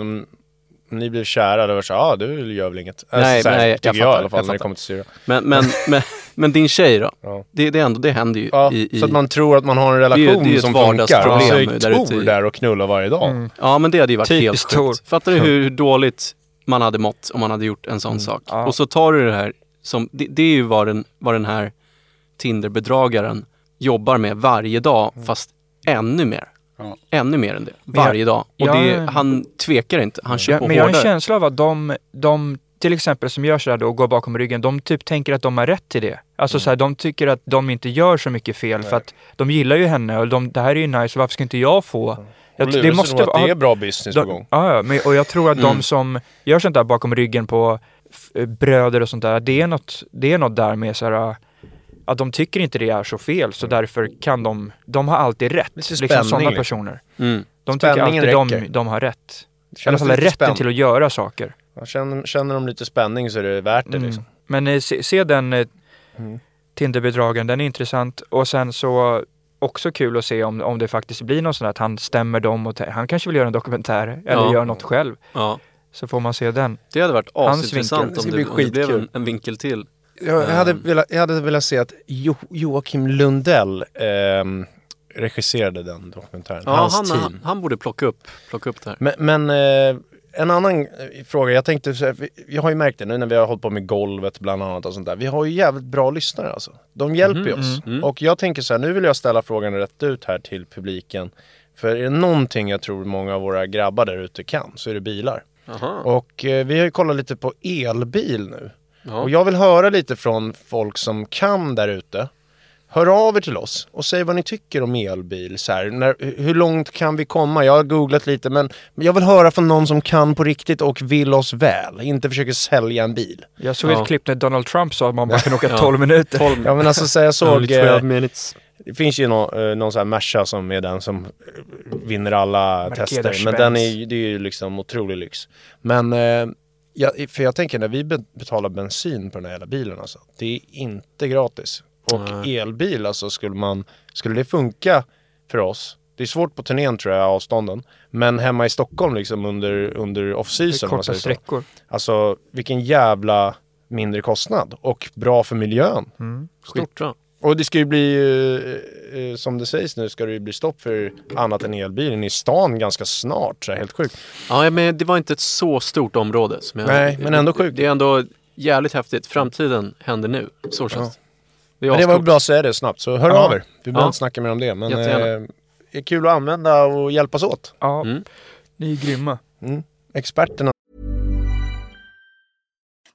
om ni blev kära, det var såhär, ja du gör väl inget. Alltså, Nej, så här, nej, jag tycker jag, fattar, i alla fall jag när det fattar. kommer till syrra. Men, men, men, men din tjej då? Ja. Det, det, är ändå, det händer ju Ja, i, i... så att man tror att man har en är ju- relation det är ju ett som funkar. vardagsproblem Och så där är Tor där och knullar varje dag. Mm. Ja men det hade ju varit helt Typiskt Tor. sjukt. Fattar du hur, hur dåligt man hade mått om man hade gjort en sån sak? Ja. Och så tar du det här som, det, det är ju vad den, vad den här Tinder-bedragaren jobbar med varje dag fast ännu mer. Ja. Ännu mer än det. Men jag- Varje dag. Och jag- det, han tvekar inte. Han kör Ja, på men jag har en känsla av att de, de till exempel som gör sådär då och går bakom ryggen, de typ tänker att de har rätt till det. Alltså Mm. så här, de tycker att de inte gör så mycket fel för att de gillar ju henne och de, det här är ju nice, varför ska inte jag få? Jag, det måste att det är bra business på de, gång. ja, ja, men, och jag tror att Mm. de som gör sånt där bakom ryggen på f- bröder och sånt där, det är något, det är något där med så här, att de tycker inte det är så fel så därför kan de, de har alltid rätt. Liksom sådana personer. Mm. De tycker Spänningen alltid de, de har rätt. I alla fall rätten spänd. till att göra saker. Ja, Känner, känner de lite spänning så är det värt det Mm. liksom. Men eh, se, se den eh, Mm. Den är intressant. Och sen så också kul att se om, om det faktiskt blir något sånt att han stämmer dem och han kanske vill göra en dokumentär eller Ja. gör något själv. Ja. Så får man se den. Det hade varit asintressant om Det det, om blev en, en vinkel till. Jag, hade Mm. velat, jag hade velat se att jo, Joakim Lundell ehm, regisserade den dokumentären. Ja, Hans han, team. han, han borde plocka upp, plocka upp det här. Men, men eh, en annan eh, fråga, jag tänkte så här, vi- jag har ju märkt det nu när vi har hållit på med golvet bland annat och sånt där. Vi har ju jävligt bra lyssnare alltså. De hjälper ju oss. mhm. Och jag tänker så här, nu vill jag ställa frågan rätt ut här till publiken. För är det någonting jag tror många av våra grabbar där ute kan så är det bilar. Aha. Och eh, vi har ju kollat lite på elbil nu. Ja. Och jag vill höra lite från folk som kan där ute. Hör av er till oss och säg vad ni tycker om elbil. Så här, när, hur långt kan vi komma? Jag har googlat lite men jag vill höra från någon som kan på riktigt och vill oss väl. Inte försöker sälja en bil. Jag såg Ja. ett klipp när Donald Trump sa att man bara kan åka Ja. 12 minuter. 12, Ja men alltså så jag såg... only 12 Eh, det finns ju någon, eh, någon sån här Merca som är den som eh, vinner alla Mercedes tester. Men Benz. den är, ju- det är ju liksom otrolig lyx. Men, eh, ja, för jag tänker när vi be- betalar bensin på den här jävla bilen alltså. Det är inte gratis. Och Nej. elbil alltså, skulle man, skulle det funka för oss? Det är svårt på turnén tror jag, avstånden. Men hemma i Stockholm liksom under, under off-season. Korta sträckor. Alltså vilken jävla mindre kostnad. Och bra för miljön. Mm. Stort då. Och det ska ju bli, eh, eh, som det sägs nu, ska det ju bli stopp för annat än elbilen i stan ganska snart. Så helt sjukt. Ja, men det var inte ett så stort område. Som jag, Nej, men ändå sjukt. Det är ändå jävligt häftigt. Framtiden händer nu. Så känns det. Det är Men det var bra att säga det snabbt, så hör Ja. av er. Vi behöver Ja. inte snacka mer om det, men Jättegärna. eh, det är kul att använda och hjälpas åt. Ja, Mm. ni är grymma. Mm. Experterna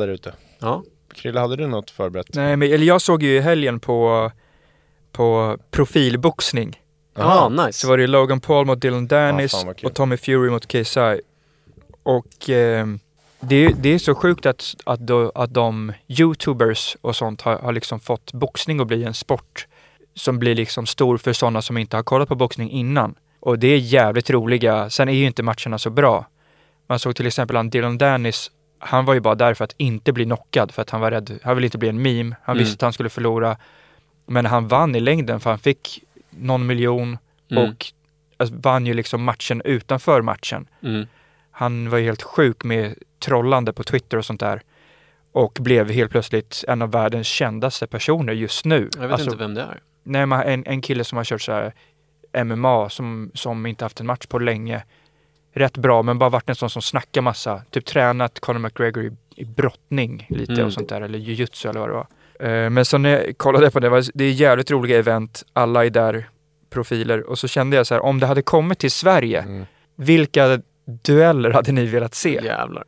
Där ute. Ja. Krille, hade du något förberett? Nej, men eller jag såg ju i helgen på, på profilboxning. Ja, nice. Så var det Logan Paul mot Dylan Dennis kul. och Tommy Fury mot KSI. Och eh, det, det är så sjukt att, att, då, att de youtubers och sånt har, har liksom fått boxning att bli en sport som blir liksom stor för sådana som inte har kollat på boxning innan. Och det är jävligt roliga. Sen är ju inte matcherna så bra. Man såg till exempel han Dylan Dennis, han var ju bara där för att inte bli knockad för att han var rädd. Han ville inte bli en meme. Han Mm. visste att han skulle förlora. Men han vann i längden för han fick någon miljon Mm. och alltså, vann ju liksom matchen utanför matchen. Mm. Han var ju helt sjuk med trollande på Twitter och sånt där. Och blev helt plötsligt en av världens kändaste personer just nu. Jag vet Alltså, inte vem det är. Nej, men en, en kille som har kört så MMA som, som inte haft en match på länge. Rätt bra, men bara varit en sån som snackar massa. Typ tränat Conor McGregor i, i brottning lite Mm. och sånt där, eller jujutsu eller vad det var. Eh, men så när jag kollade på det, var, det är jävligt roliga event, alla är där, profiler. Och så kände jag så här, om det hade kommit till Sverige, Mm. vilka dueller hade ni velat se? Jävlar.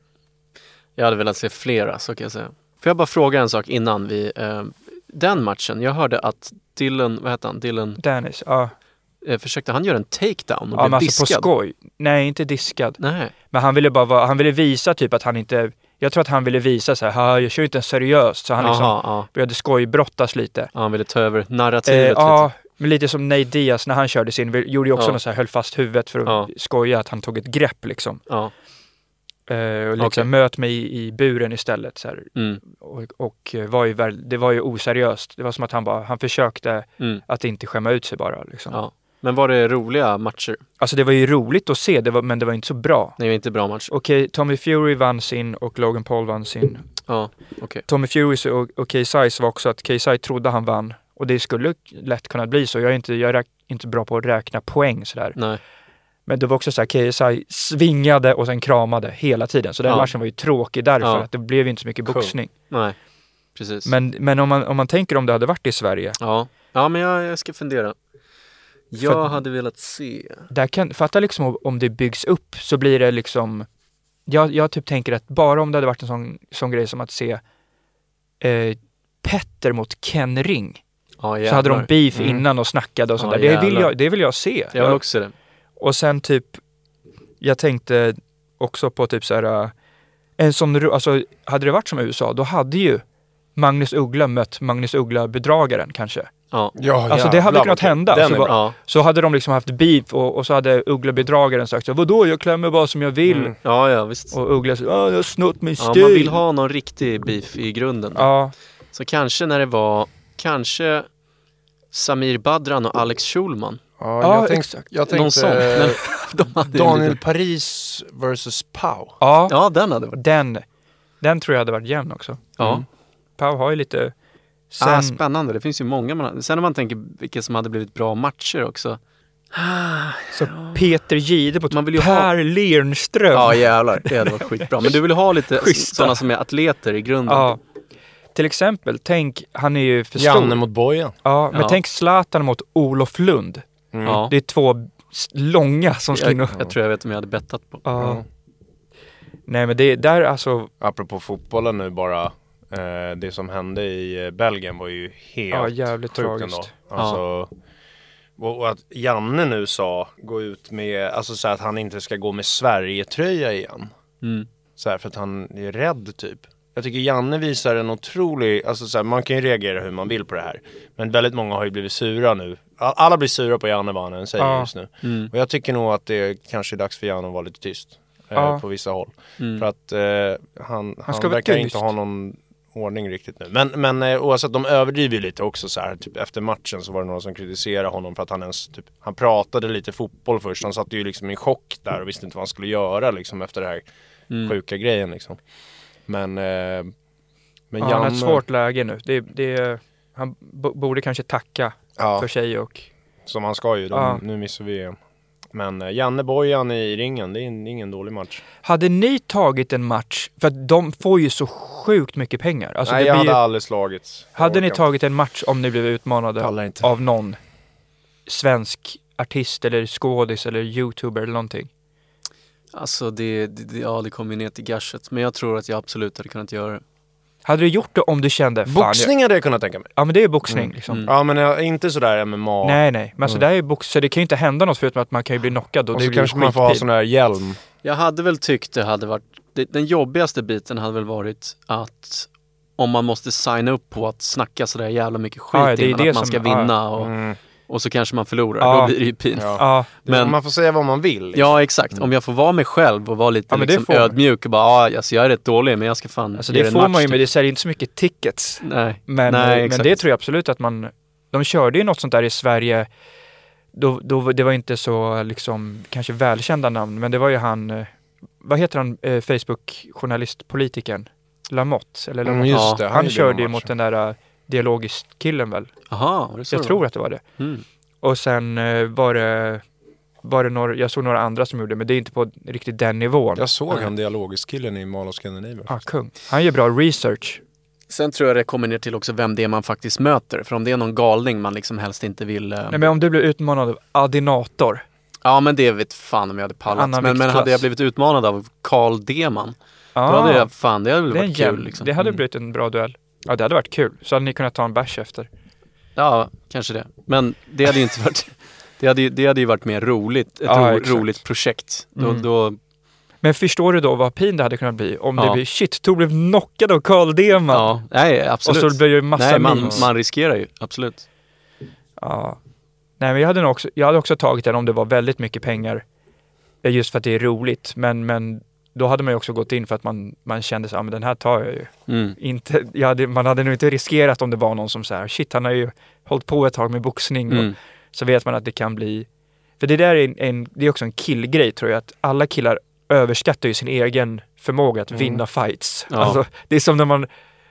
Jag hade velat se flera, så kan jag säga. Får jag bara fråga en sak innan vi... Eh, den matchen, jag hörde att Dylan, vad heter han? Dylan, Dennis, ja. eh, försökte han göra en takedown och ja blev men alltså på diskad? skoj. Nej, inte diskad. Nej. Men han ville bara vara, han ville visa typ att han inte, jag tror att han ville visa så här, "Ha, jag kör inte ens seriöst. Så han liksom Jaha, ja. började skojbrottas lite. ja. Han ville ta över Eh, narrativet ja, lite. men lite som Nate Diaz när han körde sin, gjorde ju också Ja. något så här, höll fast huvudet för att Ja. skoja att han tog ett grepp liksom. Ja. Eh, och så här, möt mig i, buren istället. Så Mm. och, och eh, var ju väl, det var ju oseriöst. Det var som att han bara, han försökte Mm. att inte skämma ut sig bara. Liksom. Men var det roliga matcher? Alltså det var ju roligt att se, det var, men det var inte så bra. Nej, inte bra matcher. Okej, Tommy Fury vann sin och Logan Paul vann sin. Ja, okej. Tommy Furys och, och KSI's var också att KSI trodde han vann. Och det skulle lätt kunna bli så. Jag är inte, jag är inte bra på att räkna poäng sådär. Nej. Men det var också så här, KSI svingade och sen kramade hela tiden. Så den Ja. matchen var ju tråkig därför Ja. att det blev inte så mycket Cool. boxning. Nej. Precis. Men, men om, man, om man tänker om det hade varit i Sverige. Ja. Ja, men jag, jag ska fundera. Jag För- hade velat se... Där kan, fatta liksom om- det byggs upp så blir det liksom jag, jag typ tänker att bara om det hade varit en sån, sån grej som att se eh, Petter mot Ken Ring. Ja, Så hade de beef Mm. innan och snackade och sånt Ja, där. Det vill, jag, det vill jag se. Jag vill också det. Och sen typ, jag tänkte också på typ så här, äh, en sån, alltså hade det varit som USA, då hade ju Magnus Uggla mött Magnus Uggla-bedragaren kanske. Ja. Ja, Alltså, det hade kunnat hända. Den Så är bara-. Ja. Så hade de liksom haft beef och, och så hade Uggla-bedragaren sagt så vadå jag klämmer bara som jag vill. Mm. Ja, ja, visst. Och Uggla sa, ja jag har snott min Ja, stil. man vill ha någon riktig beef i grunden. Ja, Så kanske när det var, kanske Samir Badran och Alex Schulman. Ja, Ja, jag tänkte, exakt. jag tänkte Någon sån. Men de Daniel lite- Paris versus Pau. ja, Ja, den hade varit... den, den tror jag hade varit jämn också. Ja. Mm. Pau har ju lite, sen, Ah, spännande, det finns ju många man... Sen när man tänker vilka som hade blivit bra matcher också. Så Peter Man vill ju ha- Per Lernström. Ja jävlar, det hade varit skitbra. Men du vill ha lite sådana som är atleter i grunden. Ja. Till exempel, tänk, han är ju för Janne stor. mot Bojan. Ja, men Ja. tänk Zlatan mot Olof Lund. Ja. Det är två långa som ska in Jag, och... jag tror jag vet om jag hade bettat på. Ja. Nej men det är där alltså, Apropå fotbollen nu bara. Eh, det som hände i eh, Belgien var ju helt ja jävligt sjukt tragiskt. ändå. Alltså, och, och att Janne nu sa, gå ut med, alltså så att han inte ska gå med Sverige-tröja igen. Mm. Så här, för att han är rädd typ. Jag tycker Janne visar en otrolig, alltså så här, man kan ju reagera hur man vill på det här. Men väldigt många har ju blivit sura nu. All- Alla blir sura på Janne vad han än säger Ja. just nu. Mm. Och jag tycker nog att det kanske är dags för Janne att vara lite tyst. Eh, Ja. På vissa håll. Mm. För att eh, han, han, vara verkar inte ha någon ordning riktigt nu. Men, men eh, oavsett, de överdriver ju lite också så här. Typ, efter matchen så var det några som kritiserade honom för att han ens, typ, han pratade lite fotboll först. Han satt ju liksom i chock där och visste inte vad han skulle göra liksom efter det här Mm. sjuka grejen liksom. Men, eh, men ja, han har ett svårt läge nu. Det, det, han borde kanske tacka ja, för sig och... som han ska ju. De, Ja. Nu missar vi EM. Men eh, Janne Bojan i ringen, det är en- ingen dålig match. Hade ni tagit en match, för att de får ju så sjukt mycket pengar. Alltså Nej, det jag blir hade ju, aldrig slagits. Hade ni tagit en match om ni blev utmanade av någon svensk artist eller skådis eller youtuber eller någonting? Alltså det, det, det- ja det kommer ju ner till gashet. Men jag tror att jag absolut hade kunnat göra det. Hade du gjort det om du kände, Boxning hade jag kunnat tänka mig. Jag, ja men det är boxning Mm. liksom. Mm. Ja men jag, inte sådär MMA. Nej nej, men alltså Mm. det här är box, så det kan ju inte hända något förutom att man kan ju bli knockad och, och det så kanske man får ha sån där hjälm. Jag hade väl tyckt det hade varit, det, den jobbigaste biten hade väl varit att om man måste signa upp på att snacka sådär jävla mycket skit Ja, det är innan det att man som- ska vinna och, Mm. Och så kanske man förlorar. Ja. Då blir det ju pin. Ja. Men- man får säga vad man vill. Liksom. Ja exakt, om jag får vara mig själv och vara lite Ja, liksom får ödmjuk och bara ja, alltså, jag är rätt dålig men jag ska fan alltså det en får match, man ju typ. men det säljer inte så mycket tickets. Nej, Men, Nej, eh, men exakt. det tror jag absolut att man... De körde ju något sånt där i Sverige. Då, då, det var inte så liksom kanske välkända namn, men det var ju han, eh, vad heter han, eh, Facebook-journalist, politikern? Lamotte, eller Mm, Lamotte. det, han gjorde körde ju en mot den där uh, dialogiskt-killen väl? Var det jag det tror att det var det. Mm. Och sen eh, var det, var det några, jag såg några andra som gjorde men det är inte på riktigt den nivån. Jag såg han dialogisk-killen i Mall of Scandinavia. Ah, kung. Han gör bra research. Sen tror jag det kommer ner till också vem det är man faktiskt möter. För om det är någon galning man liksom helst inte vill... eh, Nej men om du blir utmanad av Adinator. Ja men det vet fan om jag hade pallat. Men, men hade jag blivit utmanad av Carl Deman, då Ah, hade jag fan, det hade väl det, varit kul liksom. det hade Mm. blivit en bra duell. Ja det hade varit kul. Så hade ni kunnat ta en bärs efter. Ja, kanske det. Men det hade ju inte varit... Det hade, ju, det hade ju varit mer roligt, ett Ja, ro, roligt projekt. Då, Mm. då, Men förstår du då vad pin det hade kunnat bli? Om det Ja. blir shit, Tor blev knockad av Carl Deman. ja, nej och absolut. så blir det massa nej, man, memes. man riskerar ju, absolut. Ja. Nej men jag hade nog också, jag hade också tagit den om det var väldigt mycket pengar. Just för att det är roligt. Men, men då hade man ju också gått in för att man, man kände så ja men den här tar jag ju. Mm. Inte, jag hade, man hade nog inte riskerat om det var någon som så här, shit han har ju hållit på ett tag med boxning. Och, Mm. så vet man att det kan bli, för det där är, en, en, det är också en killgrej tror jag, att alla killar överskattar ju sin egen förmåga att vinna fights. Ja. Alltså, det är som när man,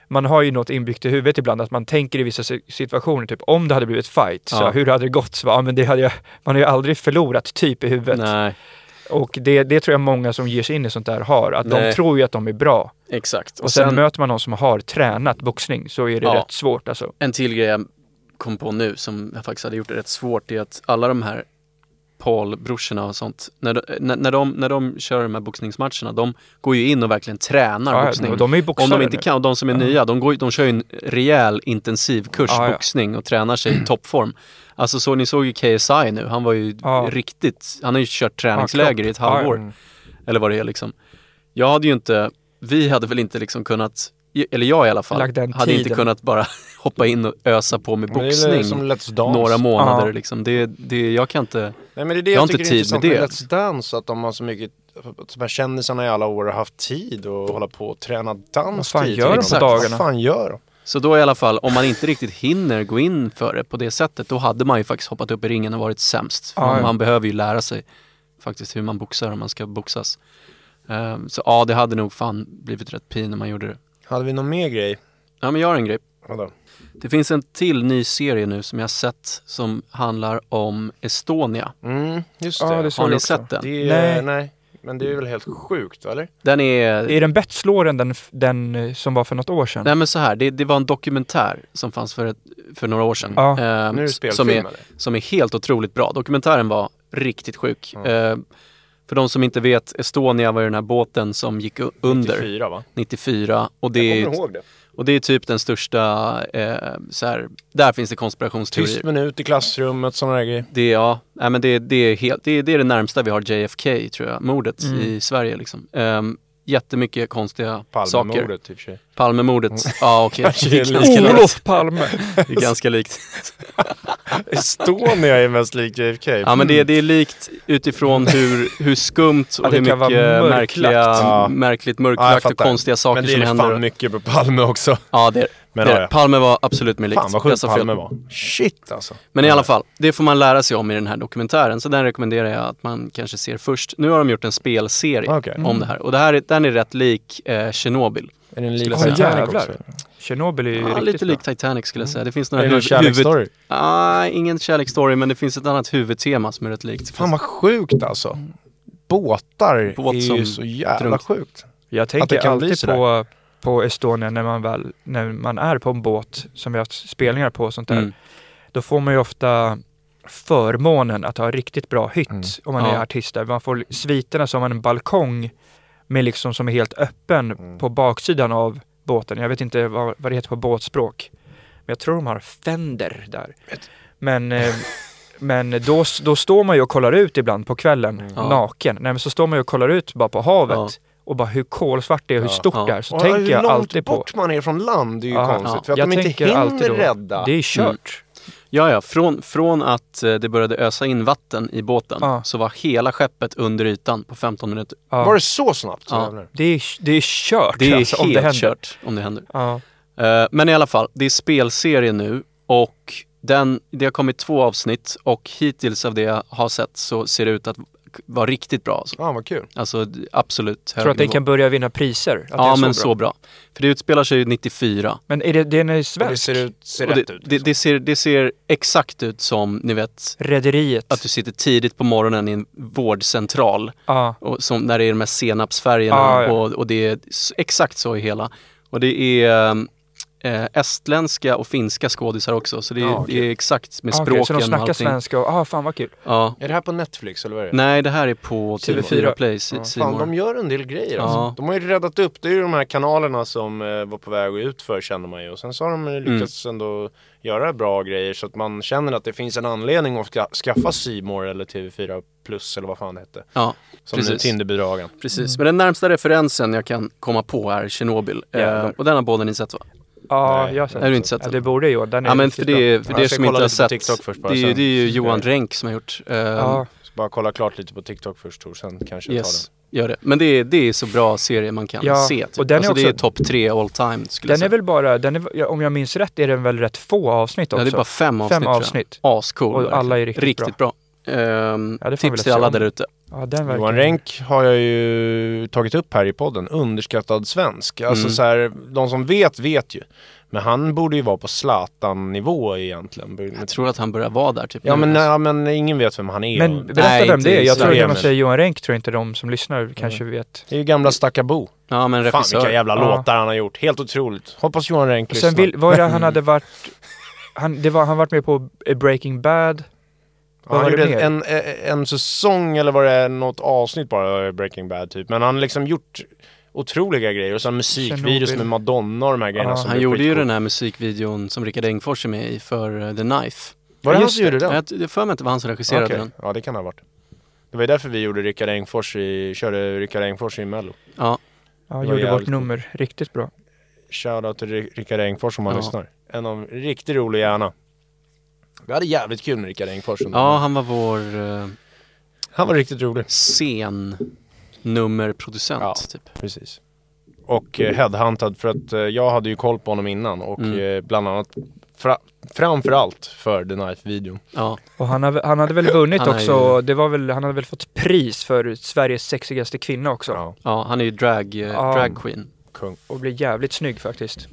man har ju något inbyggt i huvudet ibland, att man tänker i vissa si- situationer, typ om det hade blivit fight, så Ja. hur hade det gått? Så, ja, men det hade jag, man har ju aldrig förlorat typ i huvudet. Nej, Och det, det tror jag många som ger sig in i sånt där har, att de Nej. tror ju att de är bra. exakt. Och sen, möter man någon som har tränat boxning så är det Ja. rätt svårt alltså. En till grej jag kom på nu som jag faktiskt hade gjort det rätt svårt är att alla de här Paul-brorsorna och sånt, när de, när, när, de, när de kör de här boxningsmatcherna, de går ju in och verkligen tränar Ja, boxning. och de Om de inte kan, och de som är Ja. nya, de, går, de kör ju en rejäl intensivkurs Ja, boxning och tränar sig i toppform. Alltså så, ni såg ju KSI nu, han var ju riktigt, han har ju kört träningsläger i ett halvår. Eller vad det är liksom. Jag hade ju inte, vi hade väl inte liksom kunnat, eller jag i alla fall, hade inte tiden. kunnat bara hoppa in och ösa på med Men det är boxning några månader liksom. Det, det, jag kan inte, Nej men det är det Jag jag, har inte tid med det. med Let's Dance, att de har så mycket de här kändisarna i alla år har haft tid att hålla på och träna dans Vad fan gör de på dagarna? Vad fan gör de? Så då i alla fall, om man inte riktigt hinner gå in för det på det sättet, då hade man ju faktiskt hoppat upp i ringen och varit sämst. För Ja, man, behöver ju lära sig faktiskt hur man boxar om man ska boxas. Ehm, så ja, det hade nog fan blivit rätt pin när man gjorde det. Hade vi någon mer grej? Ja, men jag har en grej. Vadå? Det finns en till ny serie nu som jag sett som handlar om Estonia. Mm, just det. Ja, det Har ni också. sett den? Det är, nej. Nej. Men det är väl helt sjukt, eller? Den är... Är den bättre än den, den eh, som var för något år sedan? Nej men så här, det, det var en dokumentär som fanns för, ett, för några år sedan. Ja. eh, Nu är det som, spelfilm, är, eller? som är helt otroligt bra. Dokumentären var riktigt sjuk. Ja. Eh, för de som inte vet, Estonia var ju den här båten som gick under 94, va? 94 och det, Jag är, kommer ihåg det. och det är typ den största, eh, så här, där finns det konspirationsteorier. Tyst minut i klassrummet, sådana där grejer. Det är, ja, nej, men det, det, är helt, det, är, det är det närmsta vi har JFK tror jag, mordet Mm. i Sverige liksom. Um, jättemycket konstiga saker. Palmemordet i och för sig. Palmemordet, ja okej. Kanske Det är är ganska likt. Olof Palme! Det är ganska likt. Estonia är mest lik JFK. Ja men det, det är likt utifrån hur, hur skumt Ja, och det hur mycket mörklagt. märkliga, Ja. märkligt Ja, mörklagt och fattar. konstiga saker Men det är som det händer. fan mycket på Palme också. Ja det, Men det, ja, är ja. Palme var absolut mer likt. Fan vad sjukt. Palme var. Shit alltså. Men i alla fall, det får man lära sig om i den här dokumentären. Så den rekommenderar jag att man kanske ser först. Nu har de gjort en spelserie Okej. om det här. Och det här är, den är rätt lik eh, Tjernobyl. Är den lik Skulle jag säga. Titanic också? Tjernobyl är ju Ja, riktigt lite bra. lik Titanic skulle jag säga. Det finns Är några det någon huv- huvud... kärleksstory? Ah, ingen kärleksstory men det finns ett annat huvudtema som är rätt likt. Fan vad sjukt alltså. Båtar Båt är ju så jävla drunknar. sjukt. Jag Att det tänker alltid på, på Estonia när man väl, när man är på en båt som vi har haft spelningar på och sånt där. Mm. Då får man ju ofta förmånen att ha riktigt bra hytt Mm. om man Ja. är artist där. Man får sviterna som en balkong med liksom som är helt öppen Mm. på baksidan av båten. Jag vet inte vad, vad det heter på båtspråk. Men jag tror de har fender där. Men, eh, men då, då står man ju och kollar ut ibland på kvällen Mm. Naken. Nej men så står man ju och kollar ut bara på havet Ja. Och bara hur kolsvart det är och hur Ja. stort Ja. det är. Så Och tänker hur jag långt alltid på... bort man är från land är ju Ja. konstigt. Ja. För att jag de inte hinner rädda. Det är kört. Ja, ja. Från, från att eh, det började ösa in vatten i båten Ja. så var hela skeppet under ytan på 15 minuter. Ja. Var det så snabbt? Ja. Det är, det är kört Det är alltså, om helt det händer. kört om det händer. Ja. Eh, men i alla fall, det är spelserie nu och den, det har kommit två avsnitt och hittills av det jag har sett så ser det ut att vara riktigt bra. Alltså, Ja, vad kul. alltså absolut Tror att den kan börja vinna priser? Att det Ja är men så bra. För det utspelar sig ju 94. Men är det, den är Och det svensk? ser, ut, ser rätt det, ut. det, liksom. det, ser, det ser exakt ut som, ni vet, Rederiet? att du sitter tidigt på morgonen i en vårdcentral Ja. och som, när det är de här senapsfärgerna Ah, ja. och, och det är exakt så i hela. Och det är eh, estländska och finska skådisar också så det är, Ja, det är exakt med Ah, språken okej, så de och snackar allting. svenska och, ah fan vad kul. Ja. Är det här på Netflix eller vad är det? Nej, det här är på TV4 TV4 Play, Ja, fan, de gör en del grejer alltså. Ja. De har ju räddat upp, det är ju de här kanalerna som eh, var på väg ut för känner man ju. Och sen så har de ju lyckats ändå göra bra grejer så att man känner att det finns en anledning att ska, skaffa More eller TV4 Plus eller vad fan det hette. Ja, Som Precis. Tinderbidragen. precis. Men den närmsta referensen jag kan komma på är Tjernobyl. Eh, och den har båda ni sett va? Ja, Nej. jag har sett du den. inte sett ja, den? det borde jag. Den är Ja men riktigt för det, för Ja, det jag ska som inte kolla har sett, TikTok först bara, det, är det är ju Johan Ja. Renck som har gjort. Bra. Ja, bara kolla klart lite på TikTok först Tor, sen kanske jag Yes, tar gör det. Men det är, det är så bra serie man kan Ja, se. Typ. och den är alltså det är också- topp tre all time skulle den säga. är väl bara, den är, ja, om jag minns rätt är den väl rätt få avsnitt också? Ja, det är bara fem avsnitt Fem avsnitt. Ascool. Och alla är riktigt bra. Ehm, Ja, det får vi tips väl till alla där ute. Ja, den Johan verkar... Renck har jag ju tagit upp här i podden, underskattad svensk. Alltså Mm. så här, de som vet vet ju. Men han borde ju vara på Zlatan-nivå egentligen. Jag tror att han börjar vara där typ Ja men, ja, men ingen vet vem han är. Men berätta Nej, vem inte det är. Jag tror när man säger Johan Renck tror inte de som lyssnar kanske vet. Det är ju gamla Stackabo. Ja men Fan regissör. vilka jävla Ja. låtar han har gjort. Helt otroligt. Hoppas Johan Renck Och sen lyssnar. vill, vad är det han hade varit... Han, det var, han varit med på Breaking Bad. Ja, han gjorde en, en, en säsong eller var det något avsnitt bara, Breaking Bad typ. Men han har liksom gjort otroliga grejer. Och sen musikvideos med Madonna och de här grejerna Ja, som Han gjorde ju den här musikvideon som Rickard Engfors är med i för eh, The Knife. Var det Ja, han som gjorde den? Jag jag för mig att det var han som regisserade Okej. den. Ja det kan ha varit. Det var ju därför vi gjorde Rickard Engfors i, körde Rickard Engfors i Mello. Ja, Ja, gjorde vårt nummer riktigt bra. Shoutout till Ri- Rickard Engfors om han Ja. lyssnar. En av riktigt rolig hjärna. Vi hade jävligt kul med Rickard Engfors. under- ja han var vår eh, Han var riktigt rolig. scennummerproducent Ja. typ. Precis. Och eh, headhuntad för att eh, jag hade ju koll på honom innan och Mm. eh, bland annat fra- framförallt för The Knife-videon. Ja, Och han, har, han hade väl vunnit Han är också, det var väl, han hade väl fått pris för Sveriges sexigaste kvinna också. Ja, ja han är ju drag, eh, Ja. drag queen. kung. Och blev jävligt snygg faktiskt.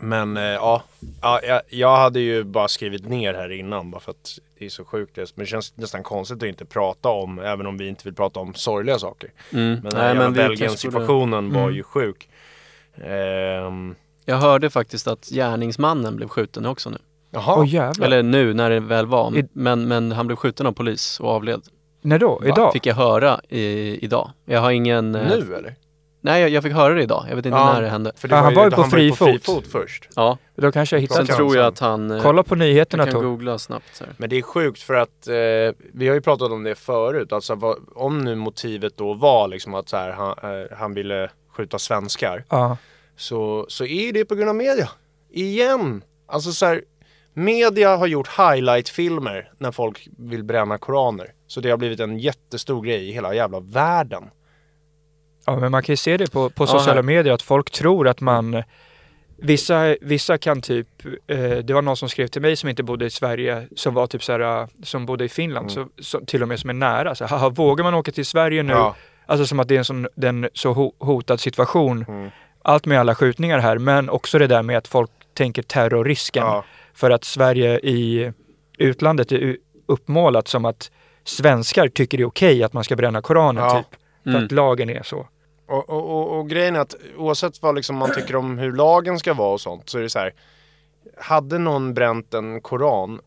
Men eh, ja, ja jag, jag hade ju bara skrivit ner här innan bara för att det är så sjukt. det. Men det känns nästan konstigt att inte prata om, även om vi inte vill prata om sorgliga saker. Mm. Men den Nej, men Belgien-situationen var Mm. ju sjuk. Ehm, Jag hörde faktiskt att gärningsmannen blev skjuten också nu. jaha, Åh jävlar. Eller nu när det väl var. I- Men, men han blev skjuten av polis och avled. När då? Idag? Fick jag höra i, idag. Jag har ingen... eh, nu eller? Nej, jag, jag fick höra det idag. Jag vet inte Ja. när det hände. För det Ja, han var ju på fri fot. fot först. Ja, sen Då kanske jag hittat Klart tror jag att han... eh, Kolla på nyheterna Jag kan googla snabbt. Här. Men det är sjukt för att eh, vi har ju pratat om det förut. Alltså vad, om nu motivet då var liksom att så här, han, eh, han ville skjuta svenskar. Ja. Så, så är det på grund av media. Igen! Alltså så här, media har gjort highlight-filmer när folk vill bränna koraner. Så det har blivit en jättestor grej i hela jävla världen. Ja, men man kan ju se det på, på Ja, sociala här. medier att folk tror att man Vissa, vissa kan typ, eh, det var någon som skrev till mig som inte bodde i Sverige, som var typ såhär, som bodde i Finland, så, så, till och med som är nära. Så, haha, vågar man åka till Sverige nu? Ja. Alltså som att det är en sån den, så ho, hotad situation. Mm. Allt med alla skjutningar här, men också det där med att folk tänker terrorrisken. Ja. För att Sverige i utlandet är uppmålat som att svenskar tycker det är okej att man ska bränna Koranen Ja. typ. För Mm. att lagen är så. Och, och, och, och grejen är att oavsett vad liksom man tycker om hur lagen ska vara och sånt så är det så här. Hade någon bränt en koran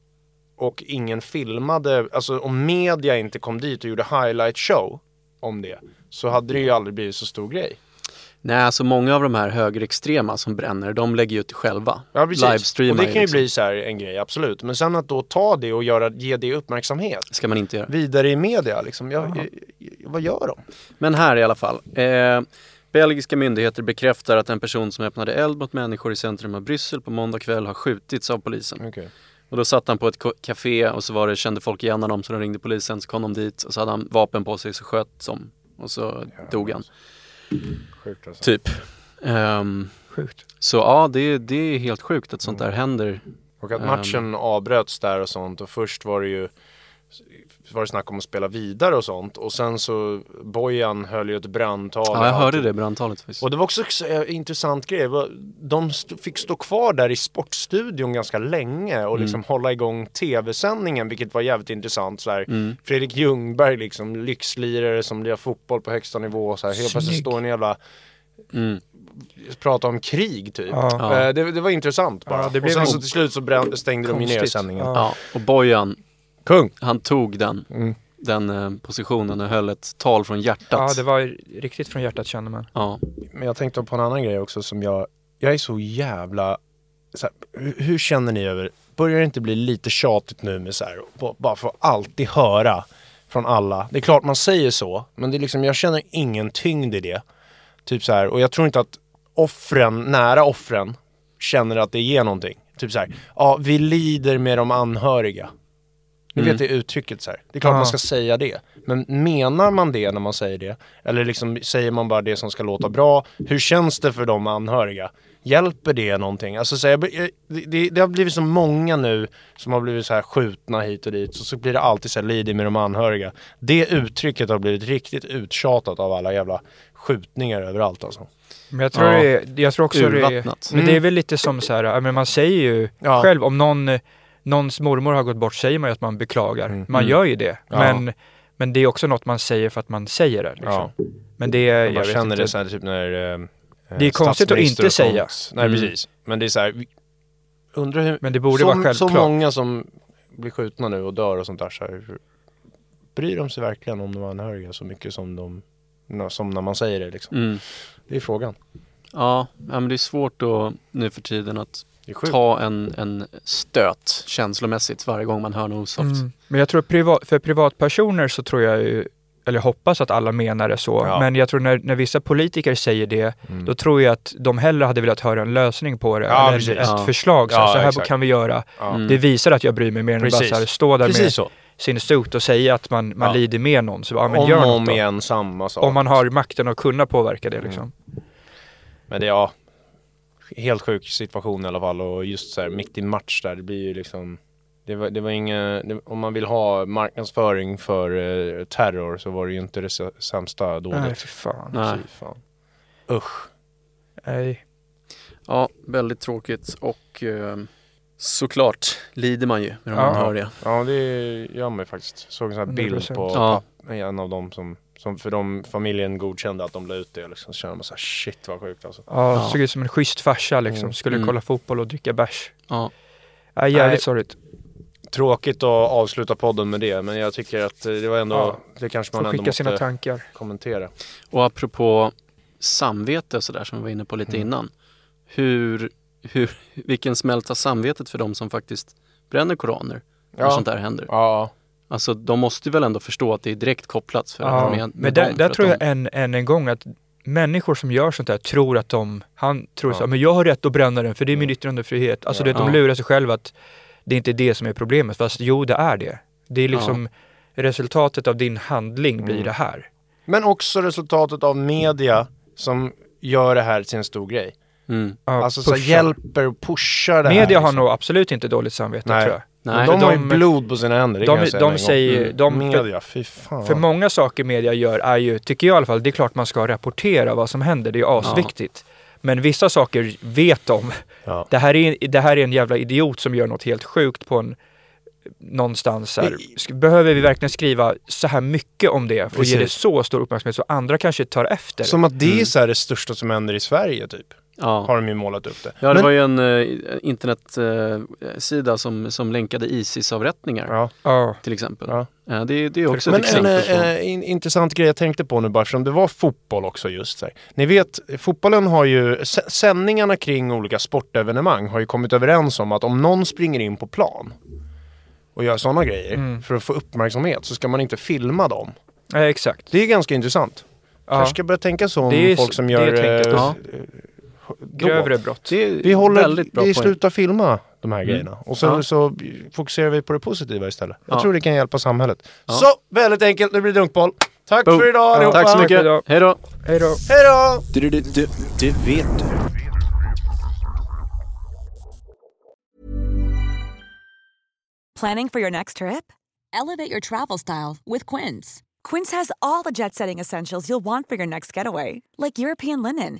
och ingen filmade, alltså om media inte kom dit och gjorde highlight show om det så hade det ju aldrig blivit så stor grej. Nej, alltså många av de här högerextrema som bränner, de lägger ju ut det själva. Ja precis. Livestreamar och det kan ju liksom. bli så här en grej, absolut. Men sen att då ta det och göra, ge det uppmärksamhet ska man inte göra. vidare i media liksom. Jag, jag, jag, vad gör de? Men här i alla fall. Eh, belgiska myndigheter bekräftar att en person som öppnade eld mot människor i centrum av Bryssel på måndag kväll har skjutits av polisen. Okay. Och då satt han på ett café och så var det, kände folk igen honom så de ringde polisen, så kom de dit och så hade han vapen på sig så sköt de och så dog han. Sjukt alltså. Typ. Ehm, Sjukt. så ja, det, är- det är helt sjukt att sånt där händer. Och att matchen avbröts där och sånt och först var det ju var det snack om att spela vidare och sånt och sen så Bojan höll ju ett brandtal. Ja, jag och hörde det brandtalet faktiskt. Och det var också en intressant grej. De st- fick stå kvar där i sportstudion ganska länge och liksom hålla igång tv-sändningen vilket var jävligt intressant. Så här, Mm. Fredrik Ljungberg liksom, lyxlirare som lirar fotboll på högsta nivå. Så här, helt plötsligt står en jävla Mm. prata om krig typ. Ja. Eh, Det, det var intressant bara. Ja, det och sen en- så till slut så brän, stängde de ju ner Konstigt. sändningen. Ja. Ja, och Bojan, Kung! han tog den, Mm. den eh, positionen och höll ett tal från hjärtat. Ja, det var riktigt från hjärtat känner man. Ja. Men jag tänkte på en annan grej också som jag, jag är så jävla, så här, hur, hur känner ni över, börjar det inte bli lite tjatigt nu med så här, bara få alltid höra från alla. Det är klart man säger så, men det är liksom, jag känner ingen tyngd i det. Typ så här, och jag tror inte att offren, nära offren, känner att det ger någonting. Typ så här, ja vi lider med de anhöriga. Ni Mm. vet det uttrycket så här. Det är klart Ja. man ska säga det. Men menar man det när man säger det? Eller liksom säger man bara det som ska låta bra? Hur känns det för de anhöriga? Hjälper det någonting? Alltså så här, jag, det, det har blivit så många nu som har blivit så här skjutna hit och dit. Så, så blir det alltid så här lider med de anhöriga. Det uttrycket har blivit riktigt uttjatat av alla jävla skjutningar överallt alltså. Men jag tror, Ja. det är, jag tror också det är, men det är väl lite som så här, men man säger ju Ja. själv om någon, någons mormor har gått bort säger man ju att man beklagar. Mm. Man Mm. gör ju det. Ja. Men, men det är också något man säger för att man säger det. Liksom. Ja. Men det är, jag Man vet känner inte. det så här, typ när eh, Det är konstigt att inte säga. Nej Mm. precis. Men det är så här, undrar hur, Men det borde så, vara så självklart. många som blir skjutna nu och dör och sånt där. Så här, bryr de sig verkligen om de anhöriga så mycket som, de, som när man säger det liksom? Mm. Det är frågan. Ja, ja, men det är svårt då nu för tiden att. Ta en, en stöt känslomässigt varje gång man hör något osoft. Mm. Men jag tror privat, för privatpersoner så tror jag ju, eller hoppas att alla menar det så. Ja. Men jag tror när, när vissa politiker säger det, Mm. då tror jag att de hellre hade velat höra en lösning på det. Ja, eller precis. ett Ja. förslag. Så, här, Ja, så här exakt. kan vi göra. Ja. Mm. Det visar att jag bryr mig mer än att bara Precis. så här, stå där med Precis så. sin suit och säga att man, man Ja. lider med någon. Så, ja, men om gör något om igen samma sak. Om man har makten att kunna påverka det liksom. Men det är ja, helt sjuk situation i alla fall och just så här mitt i match där, det blir ju liksom det var, det var inga, det, om man vill ha marknadsföring för eh, terror så var det ju inte det sämsta dådet. Nej, för fan. Nej. Fy fan. Usch. Nej. Ja, väldigt tråkigt och eh, såklart lider man ju när man Ja. hör det. Ja, det gör man ju faktiskt. Såg en sån här bild 100%. på Ja. en av dem som, som för de, familjen godkände att de la ut det. Liksom. Så känner man så här, shit vad sjukt alltså. Ja, Ja. såg ut som en schysst farsa liksom. Mm. Skulle Mm. kolla fotboll och dricka bärs. Ja. Ja, jävligt Nej. sorgligt. Tråkigt att avsluta podden med det, men jag tycker att eh, det var ändå, Ja. det kanske Får man ändå skicka sina måste tankar. kommentera. Och apropå samvete och sådär som vi var inne på lite Mm. innan. Hur, hur, vilken smält har samvetet för de som faktiskt bränner koraner Ja. sånt där händer? Ja, Alltså de måste väl ändå förstå att det är direkt kopplat för Ja, med, med men där, där tror jag de, än, än en gång att människor som gör sånt där tror att de, han tror Ja. så, men jag har rätt att bränna den för det är min Mm. yttrandefrihet. Alltså Ja. det, de Ja. lurar sig själva att det inte är det som är problemet. Fast jo, det är det. Det är liksom resultatet av din handling blir Mm. det här. Men också resultatet av media som gör det här till en stor grej. mm, Ja, alltså så här, hjälper och pushar det här. Media har liksom. nog absolut inte dåligt samvete Nej. tror jag. Nej, de för har ju de- blod på sina händer, det de- kan jag säga de säger- Mm. de- Media, fy fan. För många saker media gör är ju, tycker jag i alla fall, det är klart man ska rapportera vad som händer. Det är ju asviktigt. Men vissa saker vet de. Ja. Det här, är, det här är en jävla idiot som gör något helt sjukt på en någonstans här. Behöver vi verkligen skriva så här mycket om det och ge det Precis. så stor uppmärksamhet så andra kanske tar efter? Som att det är Mm. så här det största som händer i Sverige typ. Ja. Har de ju målat upp det. Ja, det Men- var ju en eh, internetsida som, som länkade Isis-avrättningar Ja. Ja, till exempel. Ja. Eh, det, det är också Men ett en exempel på... eh, in, intressant grej jag tänkte på nu bara eftersom det var fotboll också just så här. Ni vet, fotbollen har ju, sändningarna kring olika sportevenemang har ju kommit överens om att om någon springer in på plan och gör sådana grejer Mm. för att få uppmärksamhet så ska man inte filma dem. ja exakt. Det är ganska intressant. Ja. Kanske ska börja tänka så om Det är- folk som det gör... då. Grövre brott. det är Vi håller, väldigt bra vi slutar filma de här Mm. grejerna och så, Ja. så fokuserar vi på det positiva istället. Jag Ja. tror det kan hjälpa samhället. Ja. Så, väldigt enkelt, nu blir det dunkboll. Tack Boom. för idag Ja, allihopa! Tack så mycket. idag. Hej då! Hej då. Hej då! Du, du, du, du vet du. Planning for your next trip? Elevate your travel style with Quince. Quince has all the jet setting essentials you'll want for your next getaway, like European linen,